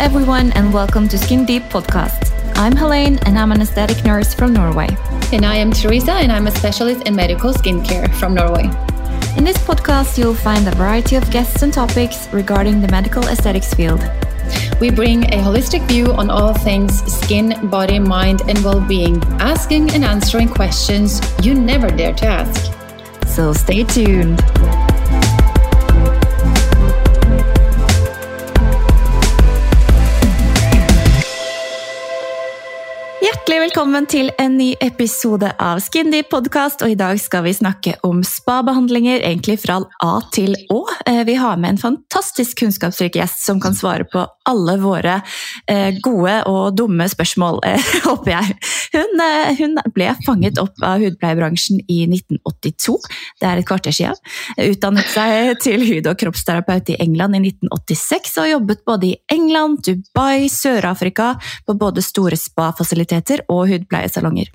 everyone, and welcome to Skin Deep Podcast. I'm Helene, and I'm an aesthetic nurse from Norway. And I am Teresa, and I'm a specialist in medical skincare from Norway. In this podcast, you'll find a variety of guests and topics regarding the medical aesthetics field. We bring a holistic view on all things skin, body, mind, and well being, asking and answering questions you never dare to ask. So stay tuned. Hjertelig velkommen til en ny episode av Skindy podkast. Og i dag skal vi snakke om spabehandlinger, egentlig fra A til Å. Eh, vi har med en fantastisk kunnskapsrik gjest som kan svare på alle våre eh, gode og dumme spørsmål, eh, jag. håper eh, jeg. Hun, hun ble fanget opp av hudpleiebransjen i 1982. Det er et kvarter siden. Utdannet seg til hud- og kroppsterapeut i England i 1986 og jobbet både i England, Dubai, Sør-Afrika på både store spa-faciliteter hudpleiesalonger.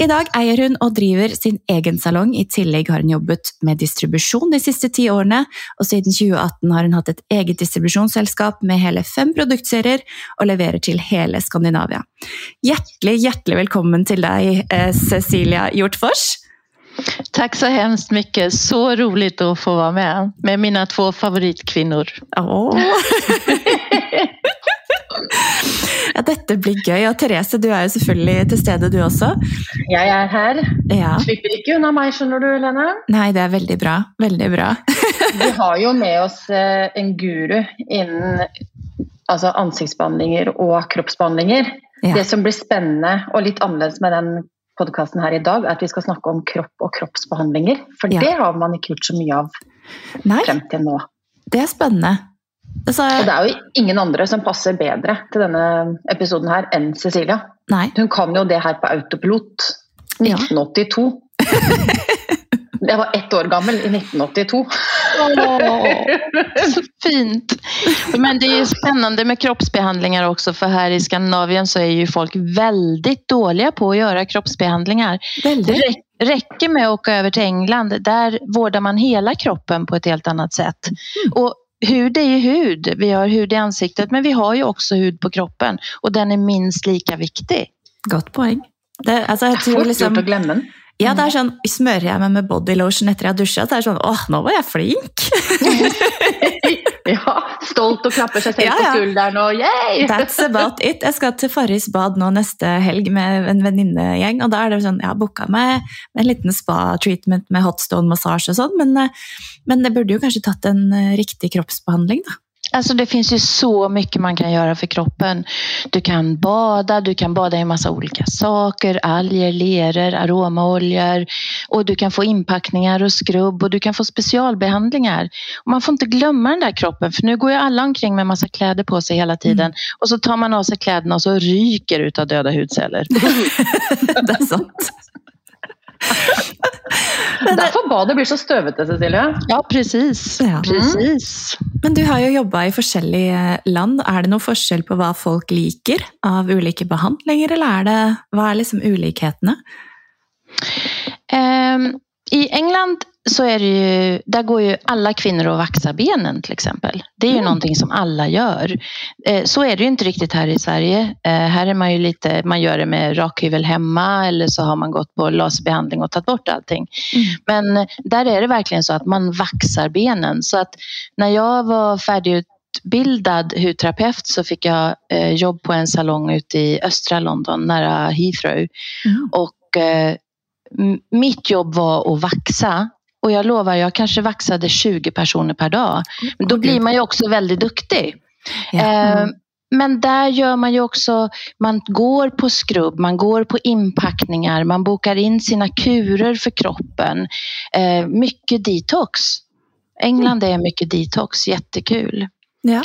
I dag eier hun og driver sin egen salong, i tillegg har hun jobbet med distribusjon de siste ti årene, og siden 2018 har hun hatt et eget distribusjonsselskap med hele fem produktserier og leverer til hele Skandinavia. Hjertelig, hjertelig velkommen til deg, eh, Cecilia Hjortfors. Tack så hemskt mycket. Så roligt att få vara med med mina två favoritkvinnor. Åh. Ja, dette blir gøy. Og Therese, du er jo selvfølgelig til stede, du også. Jeg er her. Ja. Slipper ikke unna meg, skjønner du, Helene. Nei, det er veldig bra. Veldig bra. Vi har jo med oss eh, en guru innen altså ansiktsbehandlinger og kroppsbehandlinger. Ja. Det som blir spennende og litt annerledes med den podkasten her i dag, er at vi skal snakke om kropp og kroppsbehandlinger. For Ja. det har man ikke gjort så mye av Nei, frem til nå. det er spennende. Altså, Og det er jo ingen andre som passer bedre til denne episoden her enn Cecilia. nei. Hun kan jo det her på autopilot. Ja. 1982. Jeg var ett år gammel i 1982. Så fint! Men det är ju spännande med kroppsbehandlingar också för här i Skandinavien så är ju folk väldigt dåliga på att göra kroppsbehandlingar. Det Veldig. räck- räcker med att åka över till England. Där vårdar man hela kroppen på ett helt annat sätt. Och hud är ju hud. Vi har hud i ansiktet men vi har ju också hud på kroppen och den är minst lika viktig. Godt poeng. Det, altså, jeg tror Fort liksom, gjort. Ja, det er sånn, Smører jeg meg med bodylotion etter jeg har dusja, så er det sånn åh, nå var jeg flink! Ja, stolt og klapper seg selv Ja, på ja. skulderen og yay! That's about it. Jeg skal til Farris bad nå neste helg med en venninnegjeng, og da er det sånn, jeg har booka meg en liten spa-treatment med hotstone-massasje og sånn, men, eh, men det burde jo kanskje tatt en eh, riktig kroppsbehandling, da. Alltså det finns ju så mycket man kan göra för kroppen. Du kan bada, du kan bada i massa olika saker, alger, leror, aromaoljor och du kan få inpackningar och skrubb och du kan få specialbehandlingar. Och man får inte glömma den där kroppen för nu går ju alla omkring med massa kläder på sig hela tiden och så tar man av sig kläderna och så ryker ut av döda hudceller. det er sant. Derfor badet blir så støvete, Cecilie. Ja, precis. Ja. precis. Men du har jo jobba i forskjellige land. Er det noe forskjell på hva folk liker av ulike behandlinger, eller er det, hva er liksom ulikhetene? Ehm, I England så är det ju, där går ju alla kvinnor och vaxar benen till exempel. Det är ju någonting som alla gör. Eh, så är det ju inte riktigt här i Sverige. Eh, här är man ju lite, man gör det med rakhyvel hemma eller så har man gått på laserbehandling och tagit bort allting. Men där är det verkligen så att man vaxar benen. Så att när jag var färdigutbildad hudterapeut så fick jag eh, jobb på en salong ute i östra London nära Heathrow. Och eh, m- mitt jobb var att vaxa. Och jag lovar, jag kanske vaxade 20 personer per dag. Men då blir man ju också väldigt duktig. Ja. Eh, Men där gör man ju också, man går på skrubb, man går på inpackningar, man bokar in sina kurer för kroppen. Eh, mycket detox. England är mycket detox, jättekul. Ja.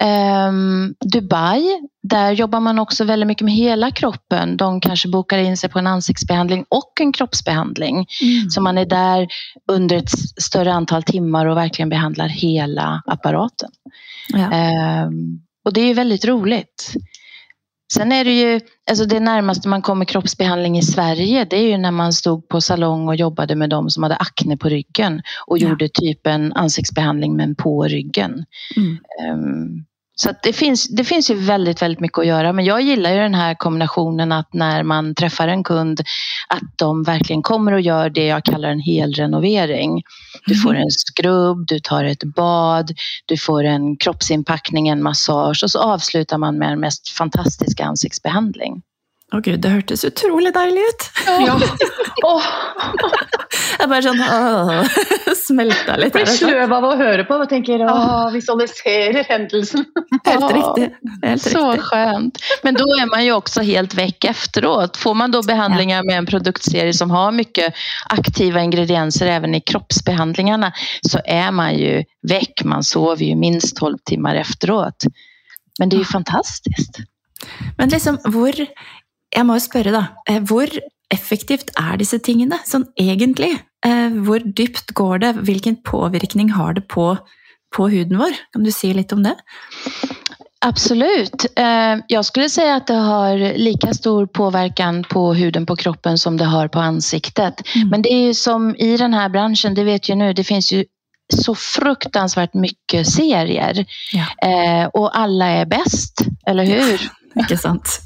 Ehm, Dubai, där jobbar man också väldigt mycket med hela kroppen. De kanske bokar in sig på en ansiktsbehandling och en kroppsbehandling. Mm. Så man är där under ett större antal timmar och verkligen behandlar hela apparaten. Ja. Ehm, och det är väldigt roligt. Sen är det ju, alltså det närmaste man kommer kroppsbehandling i Sverige, det är ju när man stod på salong och jobbade med de som hade akne på ryggen och Ja. gjorde typ en ansiktsbehandling men på ryggen. Mm. Ehm, så det, finns, det finns ju väldigt, väldigt mycket att göra. Men jag gillar ju den här kombinationen att när man träffar en kund att de verkligen kommer och gör det jag kallar en helrenovering. Du får en skrubb, du tar ett bad, du får en kroppsinpackning, en massage och så avslutar man med den mest fantastiska ansiktsbehandling. Å gud, det hørtes utrolig deilig ut! Ja. Åh, Jeg bare sånn åh, smelta litt. blir sløv av å høre på og tenker åh, visualiserer hendelsen. Helt Ja. riktig. Helt Så riktig. skönt. Men då är man ju också helt väck efteråt. Får man då behandlingar med en produktserie som har mycket aktiva ingredienser även i kroppsbehandlingarna så är man ju väck. Man sover ju minst 12 timmar efteråt. Men det är ju fantastiskt. Men liksom, hvor Jeg må jo spørre, da. eh, Hvor effektivt er disse tingene, sånn egentlig? Eh, Hvor dypt går det? Hvilken påvirkning har det på, på huden vår? Kan du si litt om det? Absolut. Eh, Jag skulle säga att det har lika stor påverkan på huden på kroppen som det har på ansiktet. Mm. Men det är ju som i den här branschen, det vet ju nu, det finns ju så fruktansvärt mycket serier. Ja. Och alla är bäst, eller hur? Ikke sant?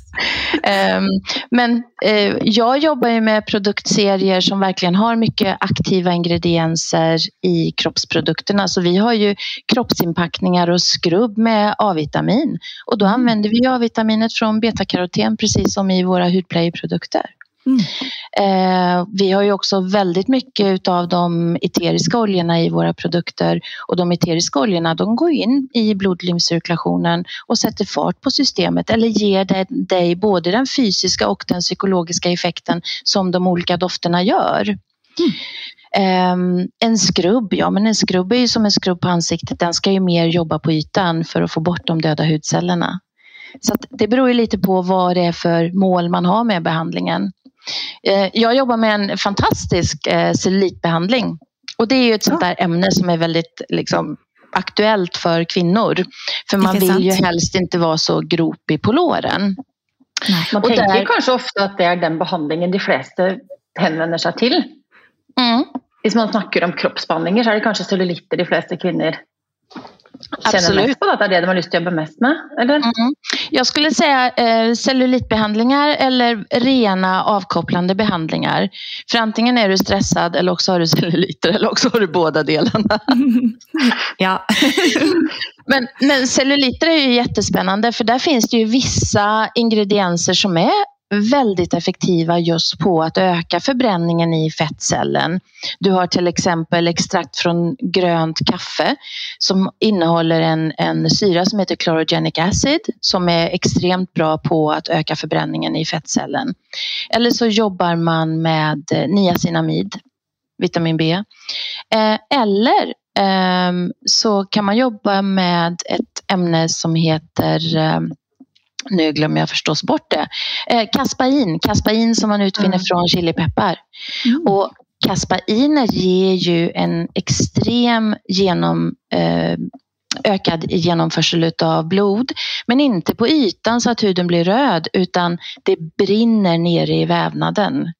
Ehm, men eh, jag jobbar ju med produktserier som verkligen har mycket aktiva ingredienser i kroppsprodukterna. Så vi har ju kroppsinpackningar och skrubb med A-vitamin. Och då använder vi A-vitaminet från betakaroten precis som i våra hudplayerprodukter. Mm. Eh, vi har ju också väldigt mycket av de eteriska oljorna i våra produkter och de eteriska oljorna de går in i blodlimcirkulationen och sätter fart på systemet eller ger dig, dig både den fysiska och den psykologiska effekten som de olika dofterna gör. Ehm, en skrubb, ja men en skrubb är ju som en skrubb på ansiktet. Den ska ju mer jobba på ytan för att få bort de döda hudcellerna. Så det beror ju lite på vad det är för mål man har med behandlingen. Eh, Jag jobbar med en fantastisk eh, cellulitbehandling. Och det är ju ett sånt där ämne som är väldigt liksom, aktuellt för kvinnor. För man vill ju helst inte vara så gropig på låren. Man Og tenker der- kanskje ofte at det er den behandlingen de fleste henvender seg til. Mm. Hvis man snakker om kroppsbehandlinger, så er det kanskje cellulitter de fleste kvinner Absolut. mest på. Da. At det er det de har lyst å jobbe mest med, eller? Mm. Jag skulle säga eh, cellulitbehandlingar eller rena avkopplande behandlingar. För antingen är du stressad eller också har du celluliter eller också har du båda delarna. Ja. Men, men celluliter är ju jättespännande för där finns det ju vissa ingredienser som är väldigt effektiva just på att öka förbränningen i fettcellen. Du har till exempel extrakt från grönt kaffe som innehåller en, en syra som heter chlorogenic acid som är extremt bra på att öka förbränningen i fettcellen. Eller så jobbar man med eh, niacinamid, vitamin B. Eh, eller ehm, så kan man jobba med ett ämne som heter ehm, nu glömmer jag förstås bort det. Eh, kaspain, kaspain som man utvinner Mm. från chilipeppar. Mm. Och kaspainer ger ju en extrem genom, eh, ökad genomförsel av blod. Men inte på ytan så att huden blir röd utan det brinner nere i vävnaden.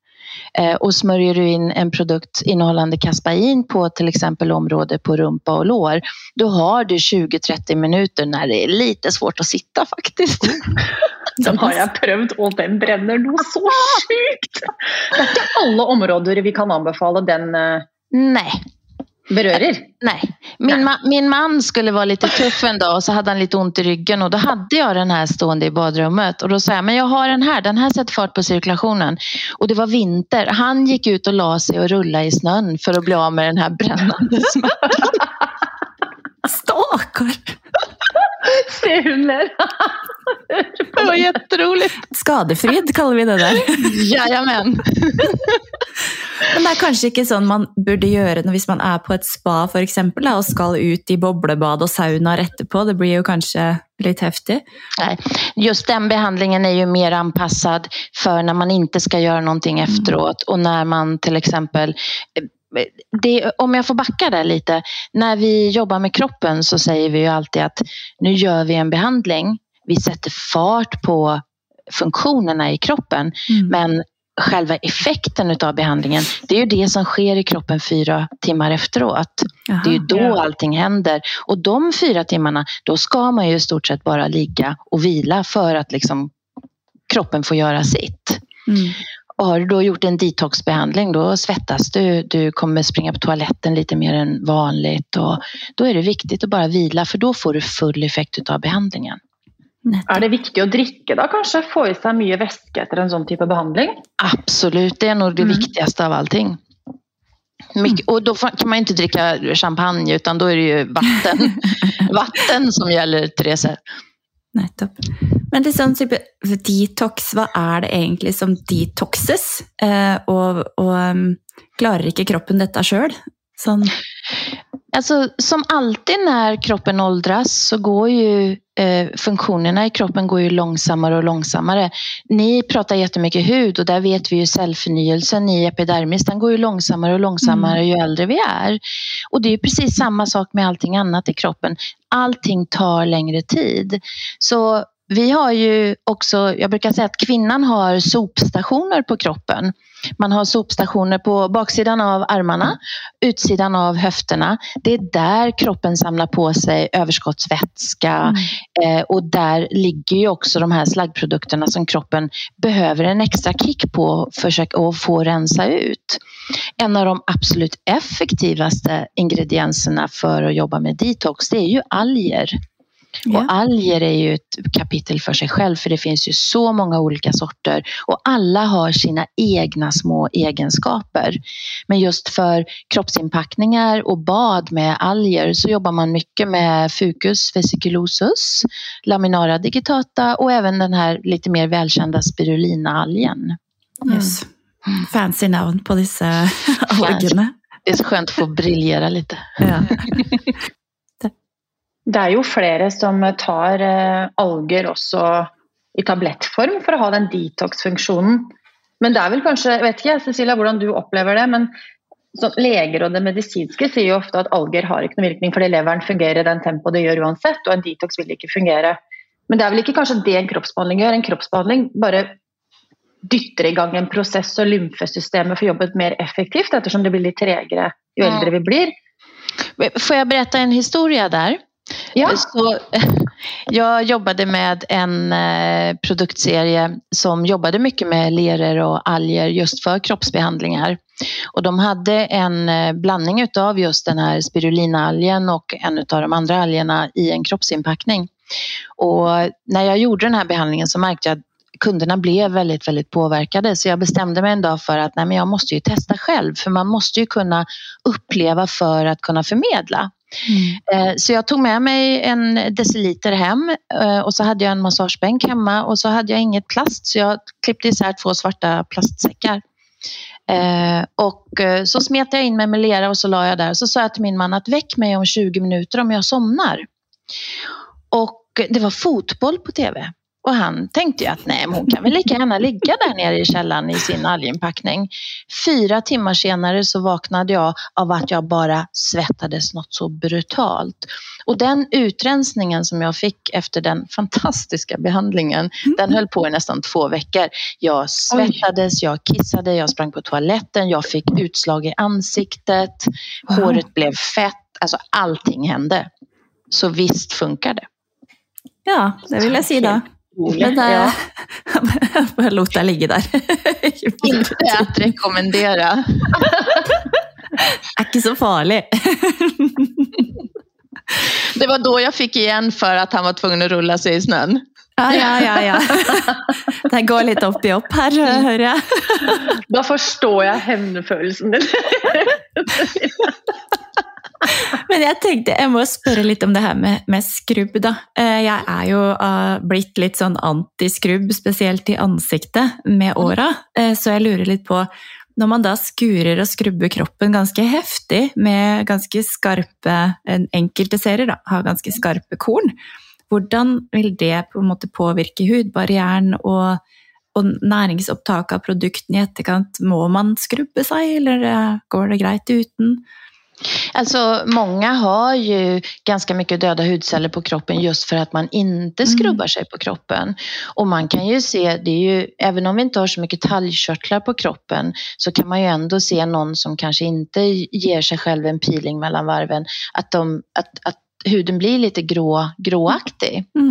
Eh, och smörjer du in en produkt innehållande kaspain på till exempel område på rumpa och lår, då har du 20-30 minuter när det är lite svårt att sitta faktiskt. Den har jeg prøvd, og den brenner noe så sjukt! Det er ikke alle områder vi kan anbefale den eh, Nej, berører. Nej, min, ma- min man skulle vara lite tuff en dag och så hade han lite ont i ryggen och då hade jag den här stående i badrummet och då sa jag, men jag har den här, den här sätter fart på cirkulationen. Och det var vinter. Han gick ut och la sig och rullade i snön för att bli av med den här brännande smärtan. Stakkar! Ler! Det var jätteroligt. Skadefryd kaller vi det der. Jajamän. Men det er kanskje ikke sånn man gjøre det hvis man er på et spa for eksempel, da, og skal ut i boblebad och saunaer etterpå. Det blir jo kanskje litt heftig. Nej, just den behandlingen är ju mer anpassad för när man inte ska göra någonting efteråt och när man till exempel det, om jag får backa där lite. När vi jobbar med kroppen så säger vi ju alltid att nu gör vi en behandling. Vi sätter fart på funktionerna i kroppen. Mm. Men själva effekten av behandlingen, det är ju det som sker i kroppen fyra timmar efteråt. Aha, det är ju då ja. allting händer. Och de fyra timmarna, då ska man ju i stort sett bara ligga och vila för att liksom kroppen får göra sitt. Mm. Och har du då gjort en detoxbehandling, då svettas du, du kommer springa på toaletten lite mer än vanligt och då är det viktigt att bara vila för då får du full effekt av behandlingen. Er det viktig å drikke da, kanskje? Få i seg mye væske etter en sånn type behandling? Absolut, det är nog det Mm. viktigaste av allting. Mycket, och då kan man inte dricka champagne utan då är det ju vatten, vatten som gäller, Therese. Nettopp. Men det er sånn type detox, hva er det egentlig som detoxes? Eh, og og um, mm, klarer ikke kroppen dette sjøl? Sånn Alltså, som alltid när kroppen åldras så går ju eh, funktionerna i kroppen går ju långsammare och långsammare. Ni pratar jättemycket hud och där vet vi ju cellförnyelsen i epidermis, den går ju långsammare och långsammare ju äldre vi är. Och det är precis samma sak med allting annat i kroppen. Allting tar längre tid. Så vi har ju också, jag brukar säga att kvinnan har sopstationer på kroppen. Man har sopstationer på baksidan av armarna, utsidan av höfterna. Det är där kroppen samlar på sig överskottsvätska eh, och där ligger ju också de här slaggprodukterna som kroppen behöver en extra kick på för att få rensa ut. En av de absolut effektivaste ingredienserna för att jobba med detox det är ju alger. Ja. Och alger är ju ett kapitel för sig själv för det finns ju så många olika sorter och alla har sina egna små egenskaper. Men just för kroppsinpackningar och bad med alger så jobbar man mycket med Fucus vesiculosus, Laminara digitata och även den här lite mer välkända spirulina-algen. Yes. Fancy navn på disse algene. Det är så skönt att få briljera lite. Ja. Det er jo flere som tar eh, alger også i tablettform for å ha den detox-funksjonen. Men det er vel kanskje, jeg vet ikke Cecilia, hvordan du opplever det, men leger og det medisinske sier jo ofte at alger har ikke noen virkning fordi leveren fungerer i den tempoet det gjør uansett, og en detox vil ikke fungere. Men det er vel ikke kanskje det en kroppsbehandling gjør. En kroppsbehandling bare dytter i gang en prosess, og lymfesystemet får jobbet mer effektivt ettersom det blir litt tregere jo eldre vi blir. Får jag berätta en historia där? Ja. Eh, så, jag jobbade med en eh, produktserie som jobbade mycket med leror och alger just för kroppsbehandlingar. Och de hade en eh, blandning utav just den här spirulinaalgen och en av de andra algerna i en kroppsinpackning. Och när jag gjorde den här behandlingen så märkte jag att kunderna blev väldigt, väldigt påverkade. Så jag bestämde mig en dag för att nej, men jag måste ju testa själv. För man måste ju kunna uppleva för att kunna förmedla. Mm. Eh, så jag tog med mig en deciliter hem eh, och så hade jag en massagebänk hemma och så hade jag inget plast så jag klippte isär två svarta plastsäckar. Eh, och så smet jag in mig med lera och så la jag där. och Så sa jag till min man att väck mig om 20 minuter om jag somnar. Och det var fotboll på tv. Och han tänkte ju att nej, men hon kan väl lika gärna ligga där nere i källaren i sin alginpackning. Fyra timmar senare så vaknade jag av att jag bara svettades något så brutalt. Och den utrensningen som jag fick efter den fantastiska behandlingen, den höll på i nästan två veckor. Jag svettades, jag kissade, jag sprang på toaletten, jag fick utslag i ansiktet, Wow. håret blev fett, alltså allting hände. Så visst funkar det. ja, det vil jeg si Men Ja. eh, bare lot deg ligge der. Inte att rekommendera. er ikke så farlig. Det var då jag fick igen för att han var tvungen att rulla sig i snön. Ja, ja, ja. ja. Det går litt opp i opp her, hører jeg. Da forstår jeg hevnfølelsen din. Men jeg tenkte, jeg må spørre litt om det her med, med skrubb, da. Eh, Jeg er jo eh, blitt litt sånn antiskrubb, spesielt i ansiktet, med åra. Eh, Så jeg lurer litt på, når man da skurer og skrubber kroppen ganske heftig, med ganske skarpe en- Enkelte serier da, har ganske skarpe korn. Hvordan vil det på en måte påvirke hudbarrieren og, og næringsopptaket av produktene i etterkant? Må man skrubbe seg, eller går det greit uten? Alltså många har ju ganska mycket döda hudceller på kroppen just för att man inte Mm. skrubbar sig på kroppen. Och man kan ju se, det är ju, även om vi inte har så mycket talgkörtlar på kroppen så kan man ju ändå se någon som kanske inte ger sig själv en peeling mellan varven, att, de, att, att huden blir lite grå, gråaktig. Mm.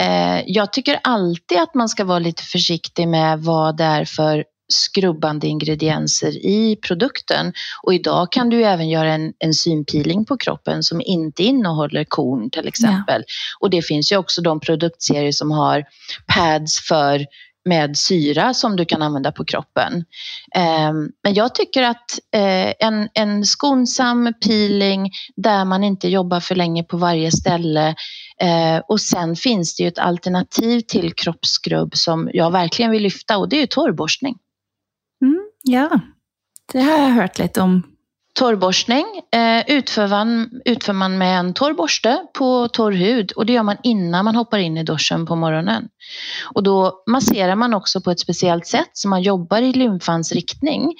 Eh, jag tycker alltid att man ska vara lite försiktig med vad det är för skrubbande ingredienser i produkten. Och idag kan du även göra en enzympeeling på kroppen som inte innehåller korn till exempel. Och det finns ju också de produktserier som har pads för med syra som du kan använda på kroppen. Eh, men jag tycker att eh, en, en skonsam peeling där man inte jobbar för länge på varje ställe Eh, och sen finns det ju ett alternativ till kroppsskrubb som jag verkligen vill lyfta och det är ju torrborstning. Ja, det har jag hört lite om. Torrborstning eh, utför, man, utför man med en torr borste på torr hud och det gör man innan man hoppar in i duschen på morgonen. Och då masserar man också på ett speciellt sätt så man jobbar i lymfans riktning.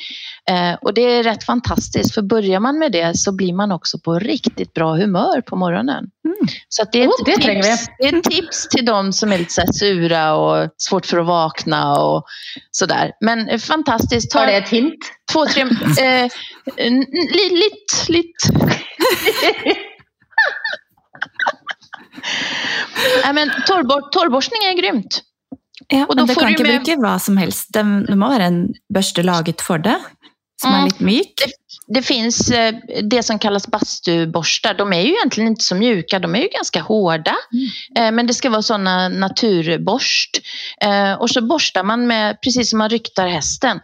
Eh, och det är rätt fantastiskt för börjar man med det så blir man också på riktigt bra humör på morgonen. Mm. Så det, är Oh, ett det tränger tips, det är ett tips till de som är lite så sura och svårt för att vakna och sådär. Men eh, fantastiskt. Ta Var det ett hint? Två, tre... Eh, n- li, litt, litt. Nej, men torrbor, torrborstning är grymt. Ja, men det kan ikke med- bruke hva som helst. Det, det må være en børste laget for det, som Mm. er litt myk. Det finns eh, det som kallas bastuborstar. De är ju egentligen inte så mjuka, de är ju ganska hårda. Eh, Men det ska vara sådana naturborst. Eh, Och så borstar man med, precis som man ryktar hästen.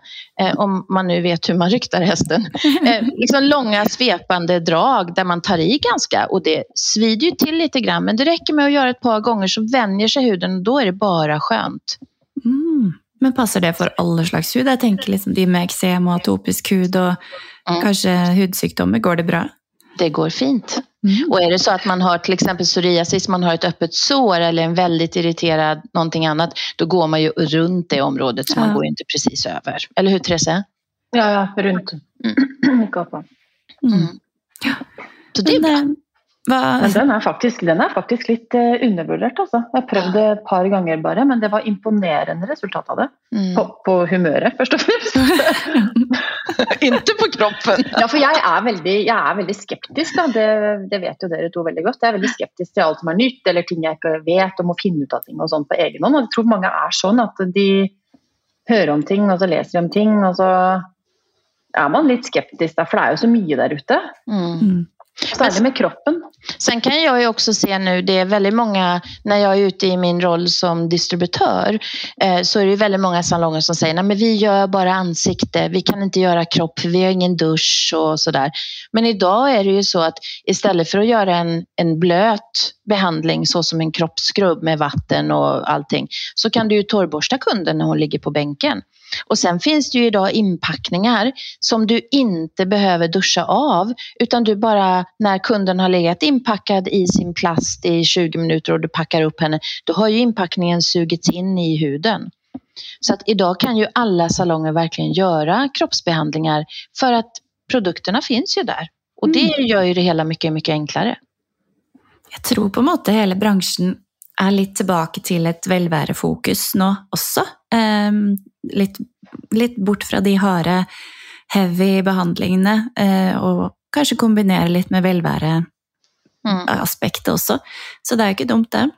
Om man nu vet hur man ryktar hästen. Liksom långa svepande drag där man tar i ganska. Och det svider ju till lite grann. Men det räcker med att göra ett par gånger så vänjer sig huden och då är det bara skönt. Mm. Men passer det for alle slags hud? Jeg tenker liksom de med eksem og atopisk hud og Mm. kanskje hudsykdommer. Går det bra? Det går fint. Mm. Och är det så att man har till exempel psoriasis, man har ett öppet sår eller en väldigt irriterad någonting annat, då går man ju runt det området så man Ja. går ju inte precis över. Eller hur Therese? Ja, ja, rundt. Mm. Oppå. Mm. Så det är bra. Hva, Men den er faktisk, den er faktisk litt eh, undervurdert, altså. Jeg har prøvd det et par ganger bare, men det var imponerende resultat av det. Mm. På, på humøret, først og fremst. inte på kroppen. Ja, for jeg er veldig, jeg er veldig skeptisk, da. Det, det vet jo dere to veldig godt. Jeg er veldig skeptisk til alt som er nytt, eller ting jeg ikke vet, og må finne ut av ting og sånn på egen hånd. Og jeg tror mange er sånn at de hører om ting, og så leser de om ting, og så er man litt skeptisk, da, for det er jo så mye der ute. Mm mm. Med kroppen. Sen kan jag ju också se nu, det är väldigt många, när jag är ute i min roll som distributör, eh, så är det väldigt många salonger som säger, nej men vi gör bara ansikte, vi kan inte göra kropp för vi har ingen dusch och sådär. Men idag är det ju så att istället för att göra en, en blöt behandling så som en kroppsskrubb med vatten och allting, så kan du ju torrborsta kunden när hon ligger på bänken. Och sen finns det ju idag inpackningar som du inte behöver duscha av utan du bara när kunden har legat inpackad i sin plast i 20 minuter och du packar upp henne, då har ju inpackningen sugits in i huden. Så att idag kan ju alla salonger verkligen göra kroppsbehandlingar för att produkterna finns ju där. Och det gör ju det hela mycket, mycket enklare. Jeg tror på en måte hele bransjen er litt tilbake til et velværefokus nå også. Ehm, litt, litt bort fra de harde, heavy behandlingene, eh, og kanskje kombinere litt med velværeaspektet Mm. også. Så det er jo ikke dumt, det.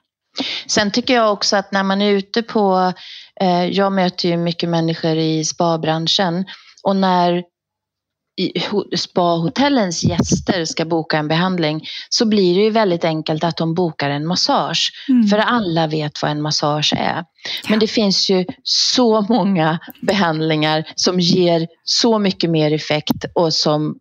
Sen tycker jag också att när man är ute på, eh, jag möter ju mycket människor i spabranschen och när spahotellens gäster ska boka en behandling så blir det ju väldigt enkelt att de bokar en massage. Mm. För alla vet vad en massage är. Men det finns ju så många behandlingar som ger så mycket mer effekt och som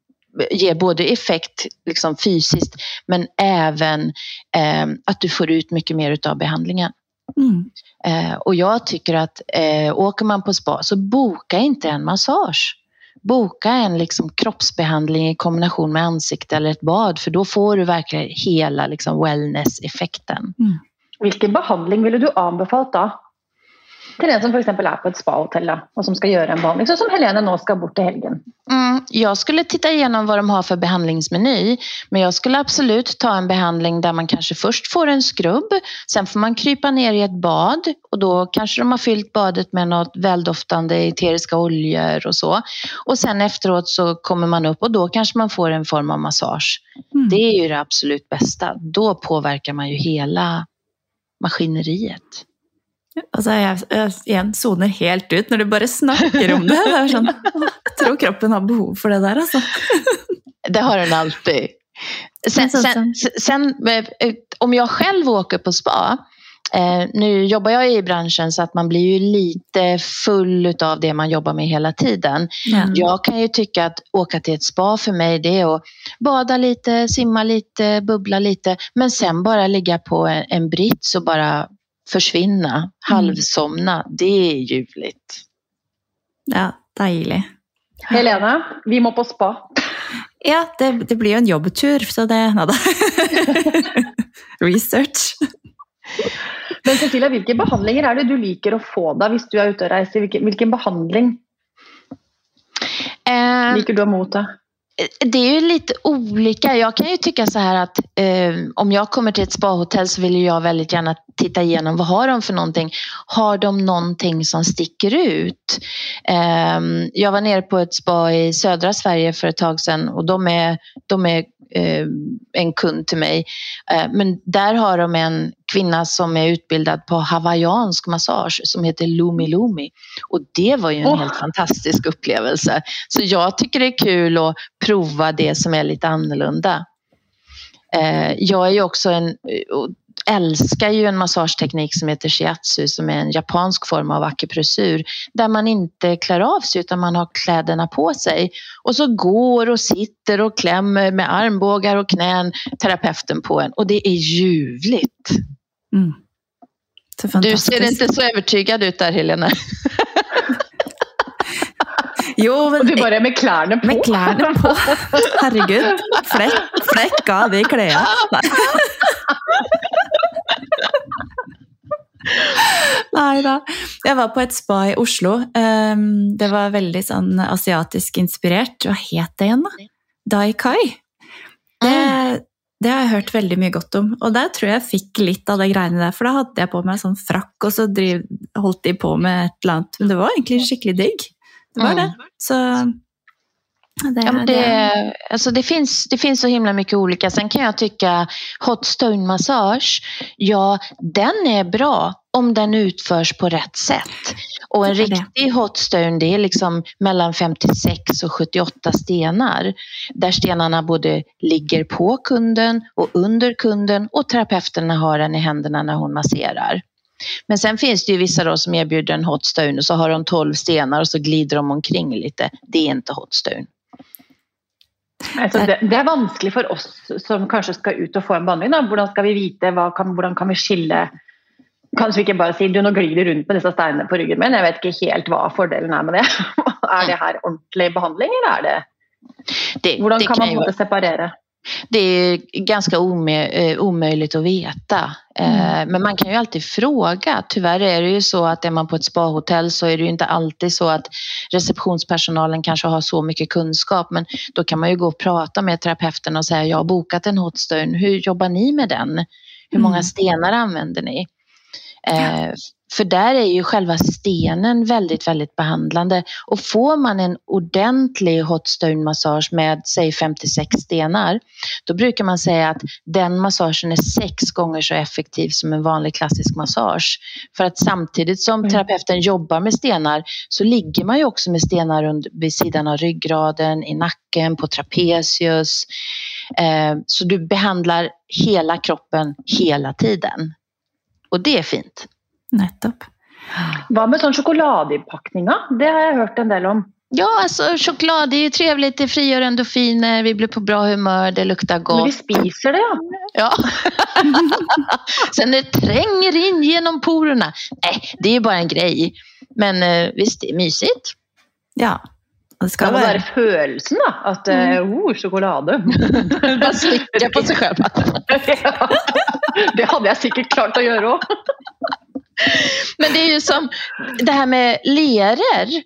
ger både effekt liksom fysiskt men även eh, att du får ut mycket mer av behandlingen. Mm. Eh, och jag tycker att eh, åker man på spa så boka inte en massage. Boka en liksom kroppsbehandling i kombination med ansikte eller ett bad för då får du verkligen hela liksom wellness-effekten. Hvilken behandling ville du anbefalt da? Till en som för exempel är på ett spahotell och som ska göra en behandling, så som Helene nu ska bort till helgen? Mm, jag skulle titta igenom vad de har för behandlingsmeny. Men jag skulle absolut ta en behandling där man kanske först får en skrubb. Sen får man krypa ner i ett bad och då kanske de har fyllt badet med något väldoftande eteriska oljor och så. Och sen efteråt så kommer man upp och då kanske man får en form av massage. Mm. Det är ju det absolut bästa. Då påverkar man ju hela maskineriet. Altså, jeg, jeg igjen soner helt ut når du bare snakker om det. det sånn, jeg tror kroppen har behov för det där. Alltså. Det har den alltid. Sen, sen, sen, eh, om jag själv åker på spa, eh, nu jobbar jag i branschen så att man blir ju lite full av det man jobbar med hela tiden. Mm. Jag kan ju tycka att åka till ett spa för mig det är att bada lite, simma lite, bubbla lite men sen bara ligga på en, en brits och bara försvinna, mm. halvsomna. Det är ljuvligt. Ja, dejligt. Helena, vi må på spa. Ja, det, det blir ju en jobbtur, så det... Nada. Research. Men Cecilia, vilka behandlingar är det du liker att få då, om du är ute och reser? Vilken, vilken behandling eh, liker du att motta? Eh, det är ju lite olika. Jag kan ju tycka så här att eh, om jag kommer till ett spahotell så vill jag väldigt gärna titta igenom vad har de för någonting. Har de någonting som sticker ut? Eh, jag var nere på ett spa i södra Sverige för ett tag sedan och de är, de är eh, en kund till mig. Eh, men där har de en kvinna som är utbildad på hawaiiansk massage som heter Lumi Lumi. Och det var ju en oh. helt fantastisk upplevelse. Så jag tycker det är kul att prova det som är lite annorlunda. Eh, jag är ju också en, älskar ju en massageteknik som heter shiatsu som är en japansk form av akupressur där man inte klär av sig utan man har kläderna på sig och så går och sitter och klämmer med armbågar och knän terapeuten på en och det är ljuvligt. Mm. Du ser inte så övertygad ut där Helena. Jo, men, och du bara med kläderna på. Med kläderna på. Herregud. Fläck, fläck av de kläderna. Nej då. Jag var på ett spa i Oslo. Ehm, det var väldigt sånn asiatisk inspirert. Vad heter det igen, da? Dai Kai. Det, mm. Det, har jag hört väldigt mycket gott om. Och där tror jag jag fick lite av de grejerna där, för då hade jag på mig sån frack och så driv, holdt de på med ett eller annat. Men det var egentligen skickligt digg. Det var mm. det. Så det, ja, det, alltså det, finns, det finns så himla mycket olika. Sen kan jag tycka hot stone massage, ja den är bra om den utförs på rätt sätt. Och en riktig hot stone det är liksom mellan 56 och 78 stenar. Där stenarna både ligger på kunden och under kunden och terapeuterna har den i händerna när hon masserar. Men sen finns det ju vissa då som erbjuder en hot stone och så har de 12 stenar och så glider de omkring lite. Det är inte hot stone. Alltså det, det, är vanskligt för oss som kanske ska ut och få en behandling. Hur ska vi veta, vad kan, hur kan vi skilja? Kanske vi inte bara säger du nu glider runt med dessa stenarna på ryggen, men jag vet inte helt vad fördelen är med det. är det här ordentlig behandling eller är det? det hur kan, kan man separera? Det är ganska eh, omöjligt att veta. Eh, mm. Men man kan ju alltid fråga. Tyvärr är det ju så att är man på ett spahotell så är det ju inte alltid så att receptionspersonalen kanske har så mycket kunskap. Men då kan man ju gå och prata med terapeuten och säga jag har bokat en hotstone. Hur jobbar ni med den? Hur många mm. stenar använder ni? Eh, för där är ju själva stenen väldigt, väldigt behandlande. Och får man en ordentlig hot stone massage med säg 56 stenar, då brukar man säga att den massagen är sex gånger så effektiv som en vanlig klassisk massage. För att samtidigt som mm. terapeuten jobbar med stenar så ligger man ju också med stenar vid sidan av ryggraden, i nacken, på trapezius. Eh, så du behandlar hela kroppen hela tiden. Och det är fint. Nettopp. Vad med sån chokladinpackningar? Det har jag hört en del om. Ja, alltså choklad är ju trevligt, det frigör endorfiner, vi blir på bra humör, det luktar gott. Men vi spiser det ja. Ja. Sen det tränger in genom porerna. Nej, det är ju bara en grej. Men eh, visst, det är mysigt. Ja. Det ska vara den känslan att eh, mm. oh, choklad. Bara slicka på sig själv. ja, det hade jag säkert klart att göra också. Men det är ju som det här med leror.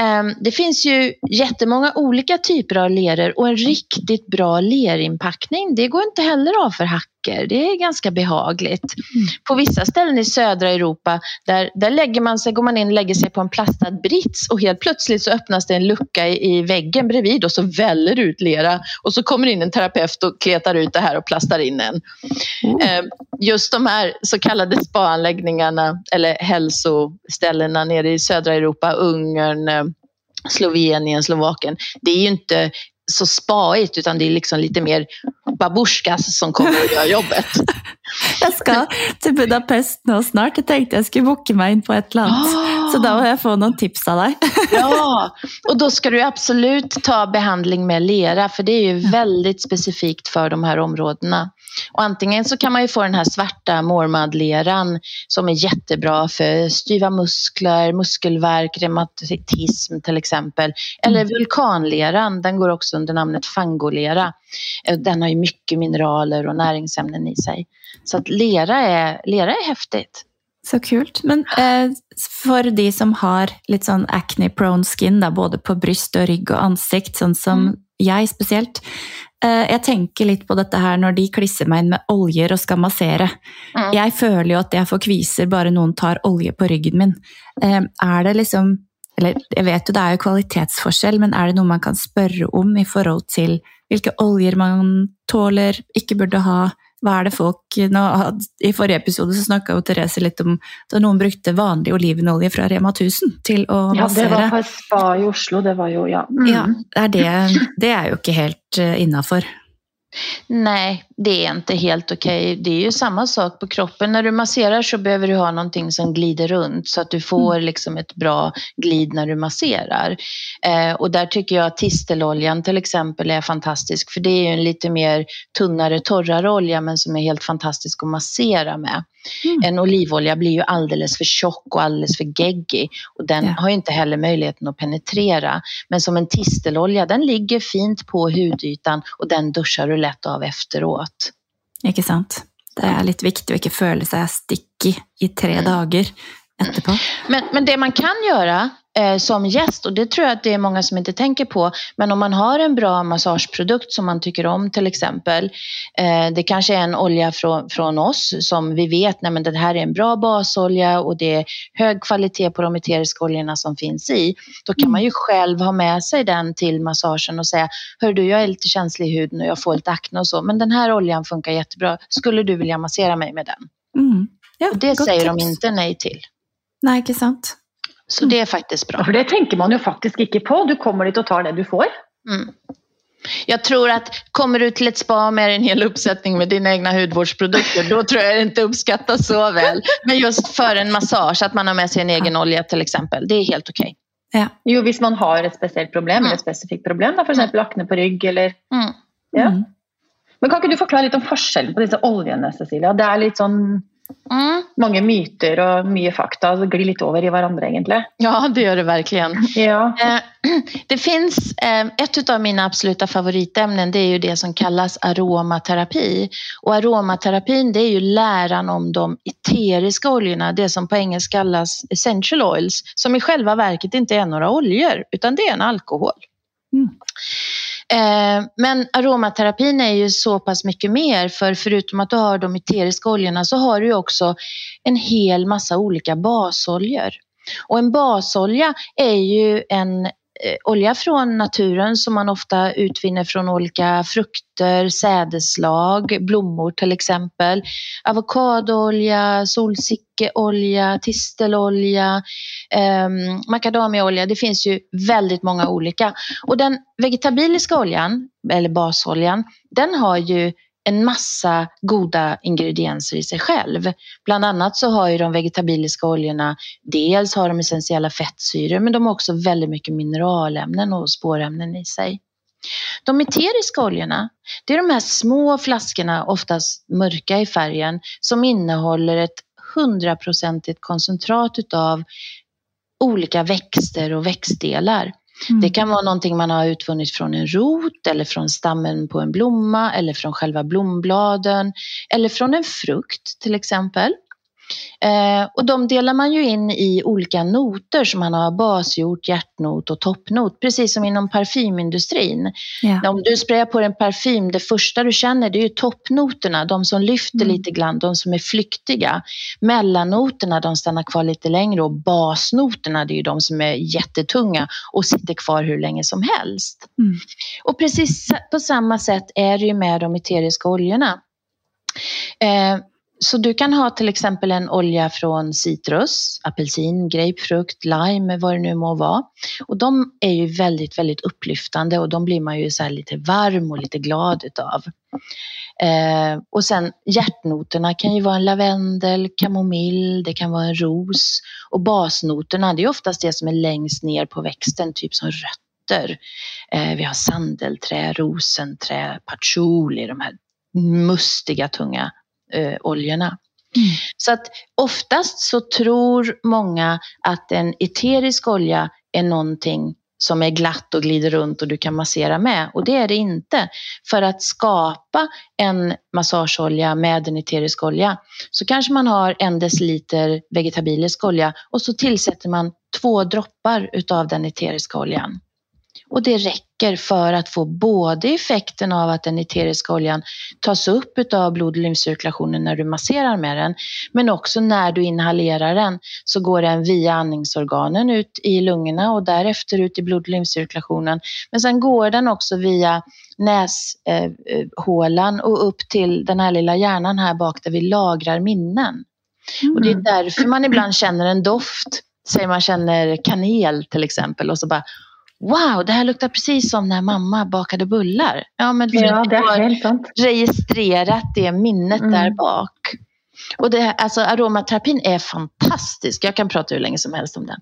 Ehm, det finns ju jättemånga olika typer av leror och en riktigt bra lerinpackning det går inte heller av för hack socker. Det är ganska behagligt. Mm. På vissa ställen i södra Europa där, där lägger man sig, går man in och lägger sig på en plastad brits och helt plötsligt så öppnas det en lucka i, i väggen bredvid och så väller ut lera och så kommer in en terapeut och kletar ut det här och plastar in en. Mm. Eh, just de här så kallade spaanläggningarna eller hälsoställena nere i södra Europa, Ungern, eh, Slovenien, Slovakien. Det är ju inte så spaigt utan det är liksom lite mer babusjkas som kommer och gör jobbet. jag ska till Budapest nu snart. Jag tänkte jag skulle boka mig in på ett land. Oh. Så då får jag få någon tips av dig. ja, och då ska du absolut ta behandling med lera för det är ju väldigt specifikt för de här områdena. Och antingen så kan man ju få den här svarta mormadleran som är jättebra för styva muskler, muskelvärk, reumatism till exempel. Eller mm. vulkanleran, den går också under namnet fangolera. Eh, den har ju mycket mineraler och näringsämnen i sig. Så att lera är, lera är häftigt. Så kul. Men eh, för de som har lite sån acne prone skin, då, både på bröst och rygg och ansikt, sån som mm. jag speciellt, jeg tenker litt på dette her når de klisser meg inn med oljer og skal massere. Mm. Jeg føler jo at jeg får kviser bare noen tar olje på ryggen min. Eh, er det liksom Eller jeg vet jo det er jo kvalitetsforskjell, men er det noe man kan spørre om i forhold til hvilke oljer man tåler, ikke burde ha? Hva er det folk nå, I forrige episode så snakka Therese litt om at noen brukte vanlig olivenolje fra Rema 1000 til å ja, massere. Ja, det var på spa i Oslo. Det var jo, ja. Mm. ja er det, det, er jo ikke helt uh, innafor. Nej, det är inte helt okej. Okay. Det är ju samma sak på kroppen. När du masserar så behöver du ha någonting som glider runt så att du får mm. liksom ett bra glid när du masserar. Eh, och där tycker jag att tisteloljan till exempel är fantastisk för det är ju en lite mer tunnare, torrare olja men som är helt fantastisk att massera med. Mm. En olivolja blir ju alldeles för tjock och alldeles för geggig och den ja. har inte heller möjligheten att penetrera. Men som en tistelolja, den ligger fint på hudytan och den duschar du lätt av efteråt. Inte sant? Det är lite viktigt att inte känna sig sticky i tre mm. dagar efterpå. Men, men det man kan göra eh, som gäst och det tror jag att det är många som inte tänker på. Men om man har en bra massageprodukt som man tycker om till exempel. Eh, det kanske är en olja från, från oss som vi vet, nej men det här är en bra basolja och det är hög kvalitet på de eteriska oljorna som finns i. Då kan man ju själv ha med sig den till massagen och säga, hör du jag är lite känslig i huden och jag får lite akne och så, men den här oljan funkar jättebra. Skulle du vilja massera mig med den? Mm. Ja, och det säger tips. de inte nej till. Nej, inte sant. Så det är faktiskt bra. För det tänker man ju faktiskt inte på. Du kommer dit och tar det du får. Mm. Jag tror att kommer du till ett spa med en hel uppsättning med dina egna hudvårdsprodukter, då tror jag det inte uppskattas så väl. Men just för en massage, att man har med sig en egen olja till exempel, det är helt okej. Okay. Ja. Jo, om man har ett speciellt problem, mm. eller ett specifikt problem, för exempel mm. akne på rygg eller... Mm. Ja. Mm. Men kan inte du förklara lite om skillnaden på dessa oljorna, Cecilia? Det är lite sån Mm. Många myter och mycket fakta glider lite över i varandra egentligen. Ja, det gör det verkligen. Ja. Eh, det finns eh, ett av mina absoluta favoritämnen, det är ju det som kallas aromaterapi. Och aromaterapin, det är ju läran om de eteriska oljorna, det som på engelska kallas essential oils, som i själva verket inte är några oljor, utan det är en alkohol. Mm. Eh, men aromaterapin är ju så pass mycket mer för förutom att du har de eteriska oljorna så har du också en hel massa olika basoljor. Och en basolja är ju en Eh, olja från naturen som man ofta utvinner från olika frukter, sädeslag, blommor till exempel. Avokadoolja, solsikkeolja, tistelolja, eh, makadamiaolja. Det finns ju väldigt många olika. Och den vegetabiliska oljan, eller basoljan, den har ju en massa goda ingredienser i sig själv. Bland annat så har ju de vegetabiliska oljorna, dels har de essentiella fettsyror men de har också väldigt mycket mineralämnen och spårämnen i sig. De eteriska oljorna, det är de här små flaskorna, oftast mörka i färgen, som innehåller ett hundraprocentigt koncentrat utav olika växter och växtdelar. Mm. Det kan vara någonting man har utvunnit från en rot eller från stammen på en blomma eller från själva blombladen eller från en frukt till exempel. Eh, och de delar man ju in i olika noter som man har basgjort, hjärtnot och toppnot, precis som inom parfymindustrin. Ja. Om du sprayar på en parfym, det första du känner det är ju toppnoterna, de som lyfter mm. lite grann, de som är flyktiga. Mellannoterna, de stannar kvar lite längre och basnoterna, det är ju de som är jättetunga och sitter kvar hur länge som helst. Mm. Och precis på samma sätt är det ju med de eteriska oljorna. Eh, så du kan ha till exempel en olja från citrus, apelsin, grapefrukt, lime, vad det nu må vara. Och de är ju väldigt, väldigt upplyftande och de blir man ju så lite varm och lite glad utav. Eh, och sen hjärtnoterna kan ju vara en lavendel, kamomill, det kan vara en ros. Och basnoterna, det är oftast det som är längst ner på växten, typ som rötter. Eh, vi har sandelträ, rosenträ, patchouli, de här mustiga, tunga eh, oljorna. Mm. Så att oftast så tror många att en eterisk olja är någonting som är glatt och glider runt och du kan massera med. Och det är det inte. För att skapa en massageolja med en eterisk olja så kanske man har en deciliter vegetabilisk olja och så tillsätter man två droppar utav den eteriska oljan. Och det räcker för att få både effekten av att den eteriska oljan tas upp av blod och lymfcirkulationen när du masserar med den, men också när du inhalerar den så går den via andningsorganen ut i lungorna och därefter ut i blod och lymfcirkulationen. Men sen går den också via näshålan och upp till den här lilla hjärnan här bak där vi lagrar minnen. Mm. Och det är därför man ibland känner en doft. Säg man känner kanel till exempel och så bara Wow, det här luktar precis som när mamma bakade bullar. Ja, men för ja, det är helt sant. registrerat det minnet mm. där bak. Och det, alltså, aromaterapin är fantastisk. Jag kan prata hur länge som helst om den.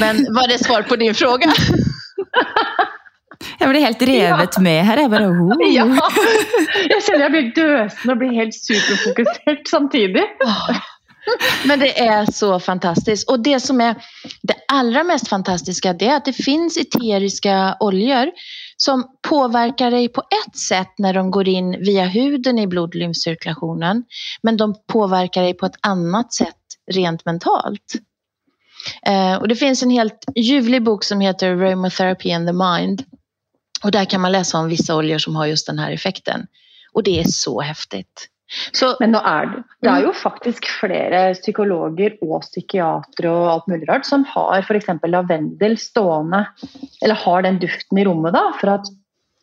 Men var det svar på din fråga? Jag blir helt revet ja. med här. Jag bara, oh. ja. Jag känner jag blir dösen och blir helt superfokuserad samtidigt. Men det är så fantastiskt. Och det som är det allra mest fantastiska det är att det finns eteriska oljor som påverkar dig på ett sätt när de går in via huden i blod och lymfcirkulationen. Men de påverkar dig på ett annat sätt rent mentalt. Eh, och det finns en helt ljuvlig bok som heter Aromatherapy and the Mind. Och där kan man läsa om vissa oljor som har just den här effekten. Och det är så häftigt. Så, Men nå er det, det er jo faktisk flere psykologer og psykiatere og alt mulig rart som har f.eks. lavendel stående, eller har den duften i rommet da, for at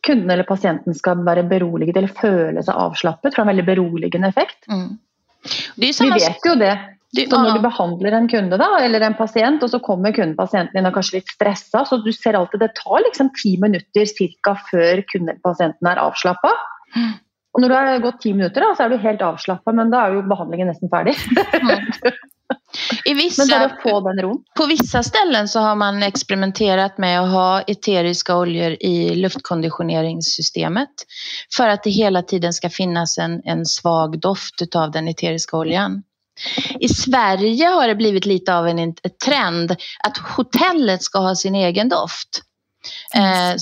kunden eller pasienten skal være beroliget eller føle seg avslappet. For en veldig beroligende effekt. Mm. Vi vet jo det. Så når du behandler en kunde da, eller en pasient, og så kommer kunden pasienten inn og kanskje litt stressa, så du ser alltid det tar liksom ti minutter cirka før kunden eller pasienten er avslappa. Mm. Och när du har gått tio minuter då, så är du helt avslappnad men då är ju behandlingen nästan färdig. Mm. Vissa, På vissa ställen så har man experimenterat med att ha eteriska oljor i luftkonditioneringssystemet för att det hela tiden ska finnas en, en svag doft av den eteriska oljan. I Sverige har det blivit lite av en trend att hotellet ska ha sin egen doft. Mm. Eh,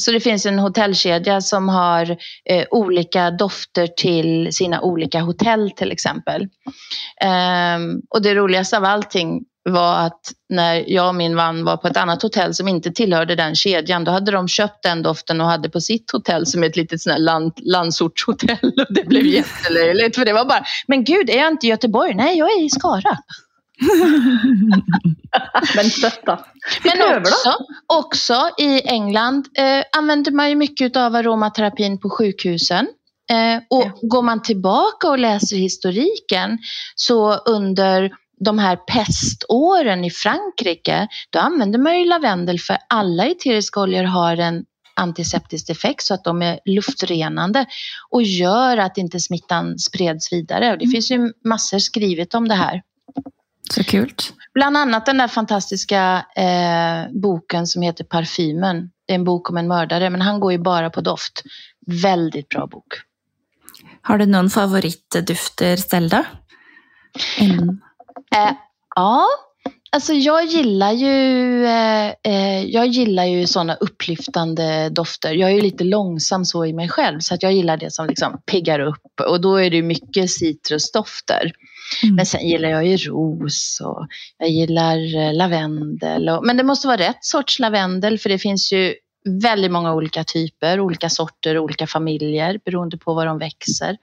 så det finns en hotellkedja som har eh, olika dofter till sina olika hotell till exempel. Eh, och det roligaste av allting var att när jag och min man var på ett annat hotell som inte tillhörde den kedjan, då hade de köpt den doften och hade på sitt hotell som ett litet sånt land, landsortshotell. Och det blev jättelöjligt för det var bara, men gud, är jag inte i Göteborg? Nej, jag är i Skara. Men stötta. Men också, också i England eh, använder man ju mycket av aromaterapin på sjukhusen. Eh, och ja. går man tillbaka och läser historiken så under de här peståren i Frankrike, då använder man ju lavendel för alla eteriska oljor har en antiseptisk effekt så att de är luftrenande och gör att inte smittan spreds vidare. Och det mm. finns ju massor skrivet om det här. Så kul. Bland annat den där fantastiska eh, boken som heter Parfymen. Det är en bok om en mördare, men han går ju bara på doft. Väldigt bra bok. Har du någon favoritdufter, Zelda? Mm. Eh, ja, Alltså jag gillar ju, eh, eh, jag gillar ju sådana upplyftande dofter. Jag är ju lite långsam så i mig själv så att jag gillar det som liksom piggar upp och då är det mycket citrusdofter. Mm. Men sen gillar jag ju ros och jag gillar eh, lavendel. Och, men det måste vara rätt sorts lavendel för det finns ju väldigt många olika typer, olika sorter, olika familjer beroende på var de växer.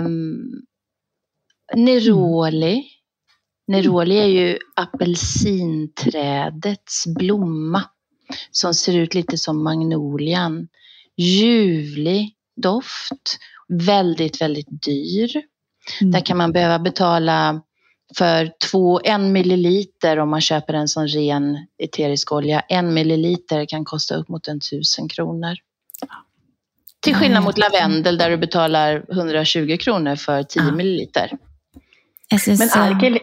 Um, Neroli. Neroli är ju apelsinträdets blomma som ser ut lite som magnolian. Ljuvlig doft, väldigt, väldigt dyr. Mm. Där kan man behöva betala för två, en milliliter om man köper en sån ren eterisk olja. En milliliter kan kosta upp mot en tusen kronor. Till skillnad mot lavendel där du betalar 120 kronor för 10 ja. milliliter. Jag syns, Men er ikke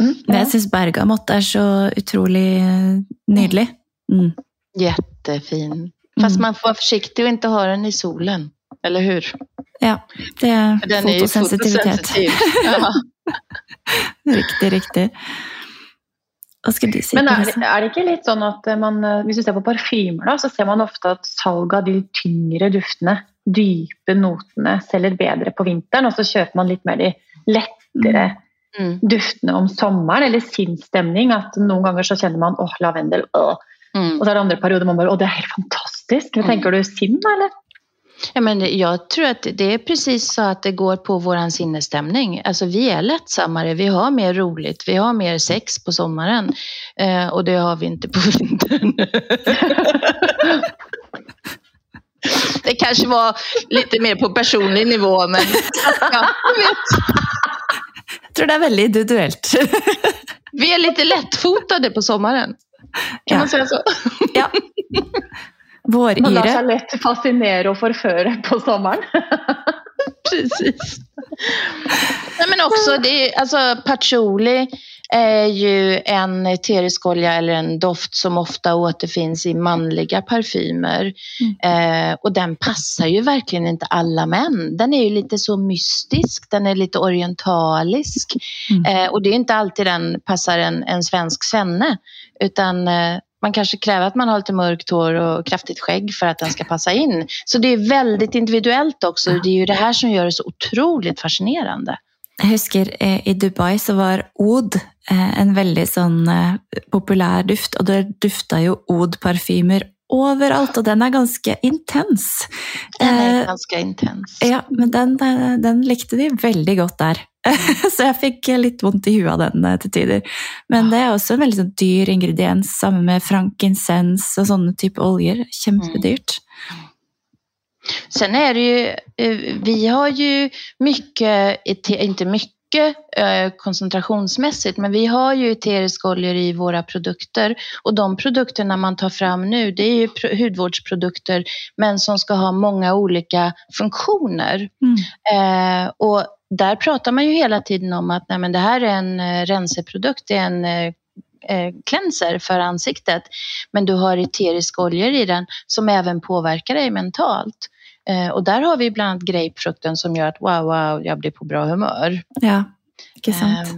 mm, ja. Jeg syns bergamott är så otroligt nydelig. Mm. Jättefin. Fast mm. man får vara försiktig och inte ha den i solen. Eller hur? Ja, det är den fotosensitivitet. Är ja. riktigt, riktigt. Hva skal du si? Men er det, er det ikke litt sånn at man, eh, Hvis du ser på parfymer, da, så ser man ofte at salget av de tyngre duftene, dype notene, selger bedre på vinteren. Og så kjøper man litt mer de lettere mm. duftene om sommeren, eller sinnsstemning. At noen ganger så kjenner man åh, lavendel, åh. Mm. Og så er det andre perioder man bare åh, det er helt fantastisk. Mm. Tenker du sinn, eller? Ja, men jag tror att det är precis så att det går på vår sinnesstämning. Alltså vi är lättsammare, vi har mer roligt, vi har mer sex på sommaren eh, och det har vi inte på vintern. det kanske var lite mer på personlig nivå men ja, vet. Jag tror det är väldigt individuellt. vi är lite lättfotade på sommaren. Kan ja. man säga så? ja. Våryre. Man lar sig lätt fascinera och förföra på sommaren. Precis. Nej, men också, det är, alltså, patchouli är ju en eterisk olja eller en doft som ofta återfinns i manliga parfymer. Mm. Eh, och den passar ju verkligen inte alla män. Den är ju lite så mystisk, den är lite orientalisk. Mm. Eh, och det är inte alltid den passar en, en svensk svenne. Utan eh, man kanske kräver att man har lite mörkt hår och kraftigt skägg för att den ska passa in. Så det är väldigt individuellt också. Det är ju det här som gör det så otroligt fascinerande. Jag husker eh, i Dubai så var Oud eh, en väldigt sån eh, populär duft och det duftar ju Oud parfymer överallt och den är ganska intens. Den är ganska intens. Ja, men den, den likte de väldigt gott där. så jag fick lite ont i huvudet av den eh, till tider. Men det är också en väldigt sånn dyr ingrediens, samma med frankincense och sådana typer oljor. Kämpedyrt. Mm. Sen är det ju, eh, vi har ju mycket, inte mycket eh, koncentrationsmässigt, men vi har ju eteriska oljor i våra produkter och de produkterna man tar fram nu, det är ju hudvårdsprodukter, men som ska ha många olika funktioner. Mm. och där pratar man ju hela tiden om att nej, men det här är en eh, renseprodukt, det är en eh, eh, cleanser för ansiktet. Men du har eteriska oljor i den som även påverkar dig mentalt. Och där har vi bland annat grapefrukten som gör att wow, wow, jag blir på bra humör. Ja, inte sant.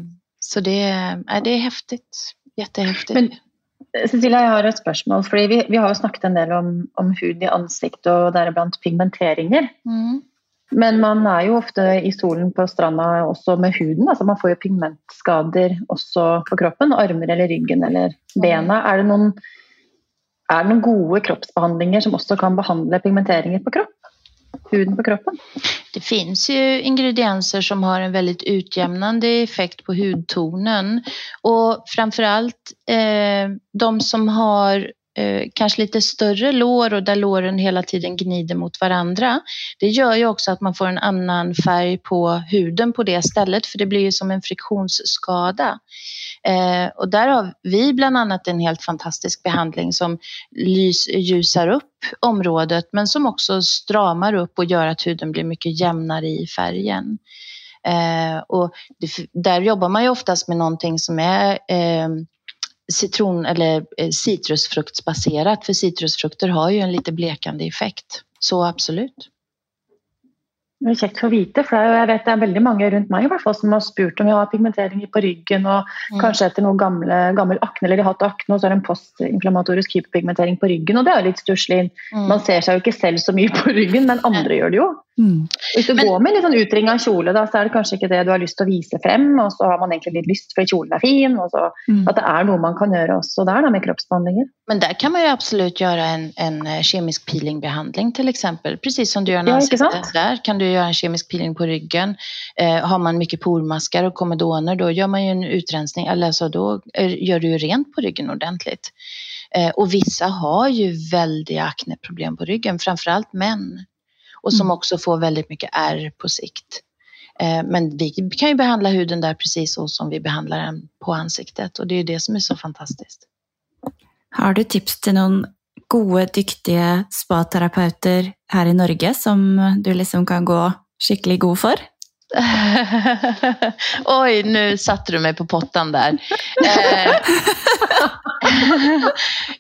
Så det, eh, det är häftigt. Jättehäftigt. Men, Cecilia, jag har ett spörsmål. För vi, vi har ju snackat en del om, om hud i ansiktet och däribland pigmenteringar. Mm. Men man är ju ofta i solen på stranden också med huden. Alltså man får ju pigmentskador också på kroppen, armar eller ryggen eller benen. Är det någon, är det någon goda kroppsbehandlingar som också kan behandla pigmenteringar på kroppen? huden på kroppen? Det finns ju ingredienser som har en väldigt utjämnande effekt på hudtonen och framförallt eh, de som har eh, kanske lite större lår och där låren hela tiden gnider mot varandra. Det gör ju också att man får en annan färg på huden på det stället för det blir ju som en friktionsskada. Eh, och där har vi bland annat en helt fantastisk behandling som lys, ljusar upp området men som också stramar upp och gör att huden blir mycket jämnare i färgen. Eh, och det, där jobbar man ju oftast med någonting som är eh, citron eller eh, citrusfruktsbaserat för citrusfrukter har ju en lite blekande effekt. Så absolut. Det er kjekt å vite, for jeg vet det er veldig mange rundt meg i hvert fall, som har spurt om jeg har pigmenteringer på ryggen og mm. kanskje etter noe gamle, gammel akne, eller de har hatt akne og så har en postinflammatorisk hyperpigmentering på ryggen. og Det er jo litt stusslig. Mm. Man ser seg jo ikke selv så mye på ryggen, men andre gjør det jo. Mm. Hvis du Men, går med litt sånn utringa kjole, da, så er det kanskje ikke det du har lyst til å vise frem, og så har man egentlig litt lyst fordi kjolen er fin, og så mm. at det er noe man kan gjøre også der da, med kroppsbehandlinger. Men der kan man jo absolutt gjøre en, en eh, kemisk peelingbehandling eksempel. Precis som du gjør når ja, der kan du gjøre en kemisk peeling på ryggen. Eh, har man mye pormasker og komedoner, da gjør man jo en utrensning, eller så da gjør du jo rent på ryggen ordentlig. Eh, og vissa har jo veldig akneproblem på ryggen, framfor alt menn och som mm. också får väldigt mycket ärr på sikt. Eh, men vi kan ju behandla huden där precis så som vi behandlar den på ansiktet och det är det som är så fantastiskt. Har du tips till någon gode, dyktige spaterapeuter her i Norge som du liksom kan gå skikkelig god for? Oj, nu satte du mig på pottan där. Eh,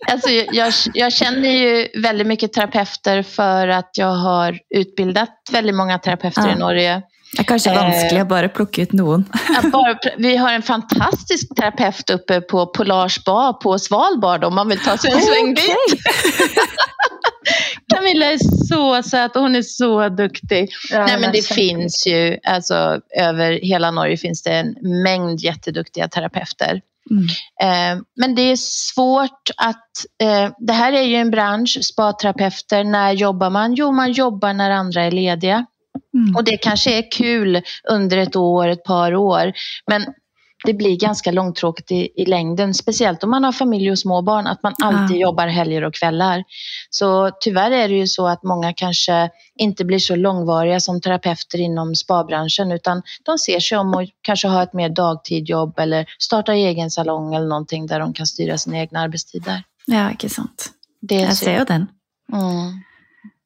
alltså, jag, jag, känner ju väldigt mycket terapeuter för att jag har utbildat väldigt många terapeuter ja. i Norge. Det kanske är vanskligt att bara plocka ut någon. bara, vi har en fantastisk terapeut uppe på Polar Spa på Svalbard om man vill ta sig en sväng dit. Camilla är så söt och hon är så duktig. Ja, Nej, men det finns ju, alltså över hela Norge finns det en mängd jätteduktiga terapeuter. Mm. Eh, men det är svårt att, eh, det här är ju en bransch, spaterapeuter, när jobbar man? Jo, man jobbar när andra är lediga. Mm. Och det kanske är kul under ett år, ett par år. Men det blir ganska långtråkigt i, i längden, speciellt om man har familj och små barn, att man alltid ja. jobbar helger och kvällar. Så tyvärr är det ju så att många kanske inte blir så långvariga som terapeuter inom spabranschen, utan de ser sig om och kanske har ett mer dagtidjobb eller startar egen salong eller någonting där de kan styra sina egna arbetstider. Ja, inte sant. Det Jag ser den. Mm.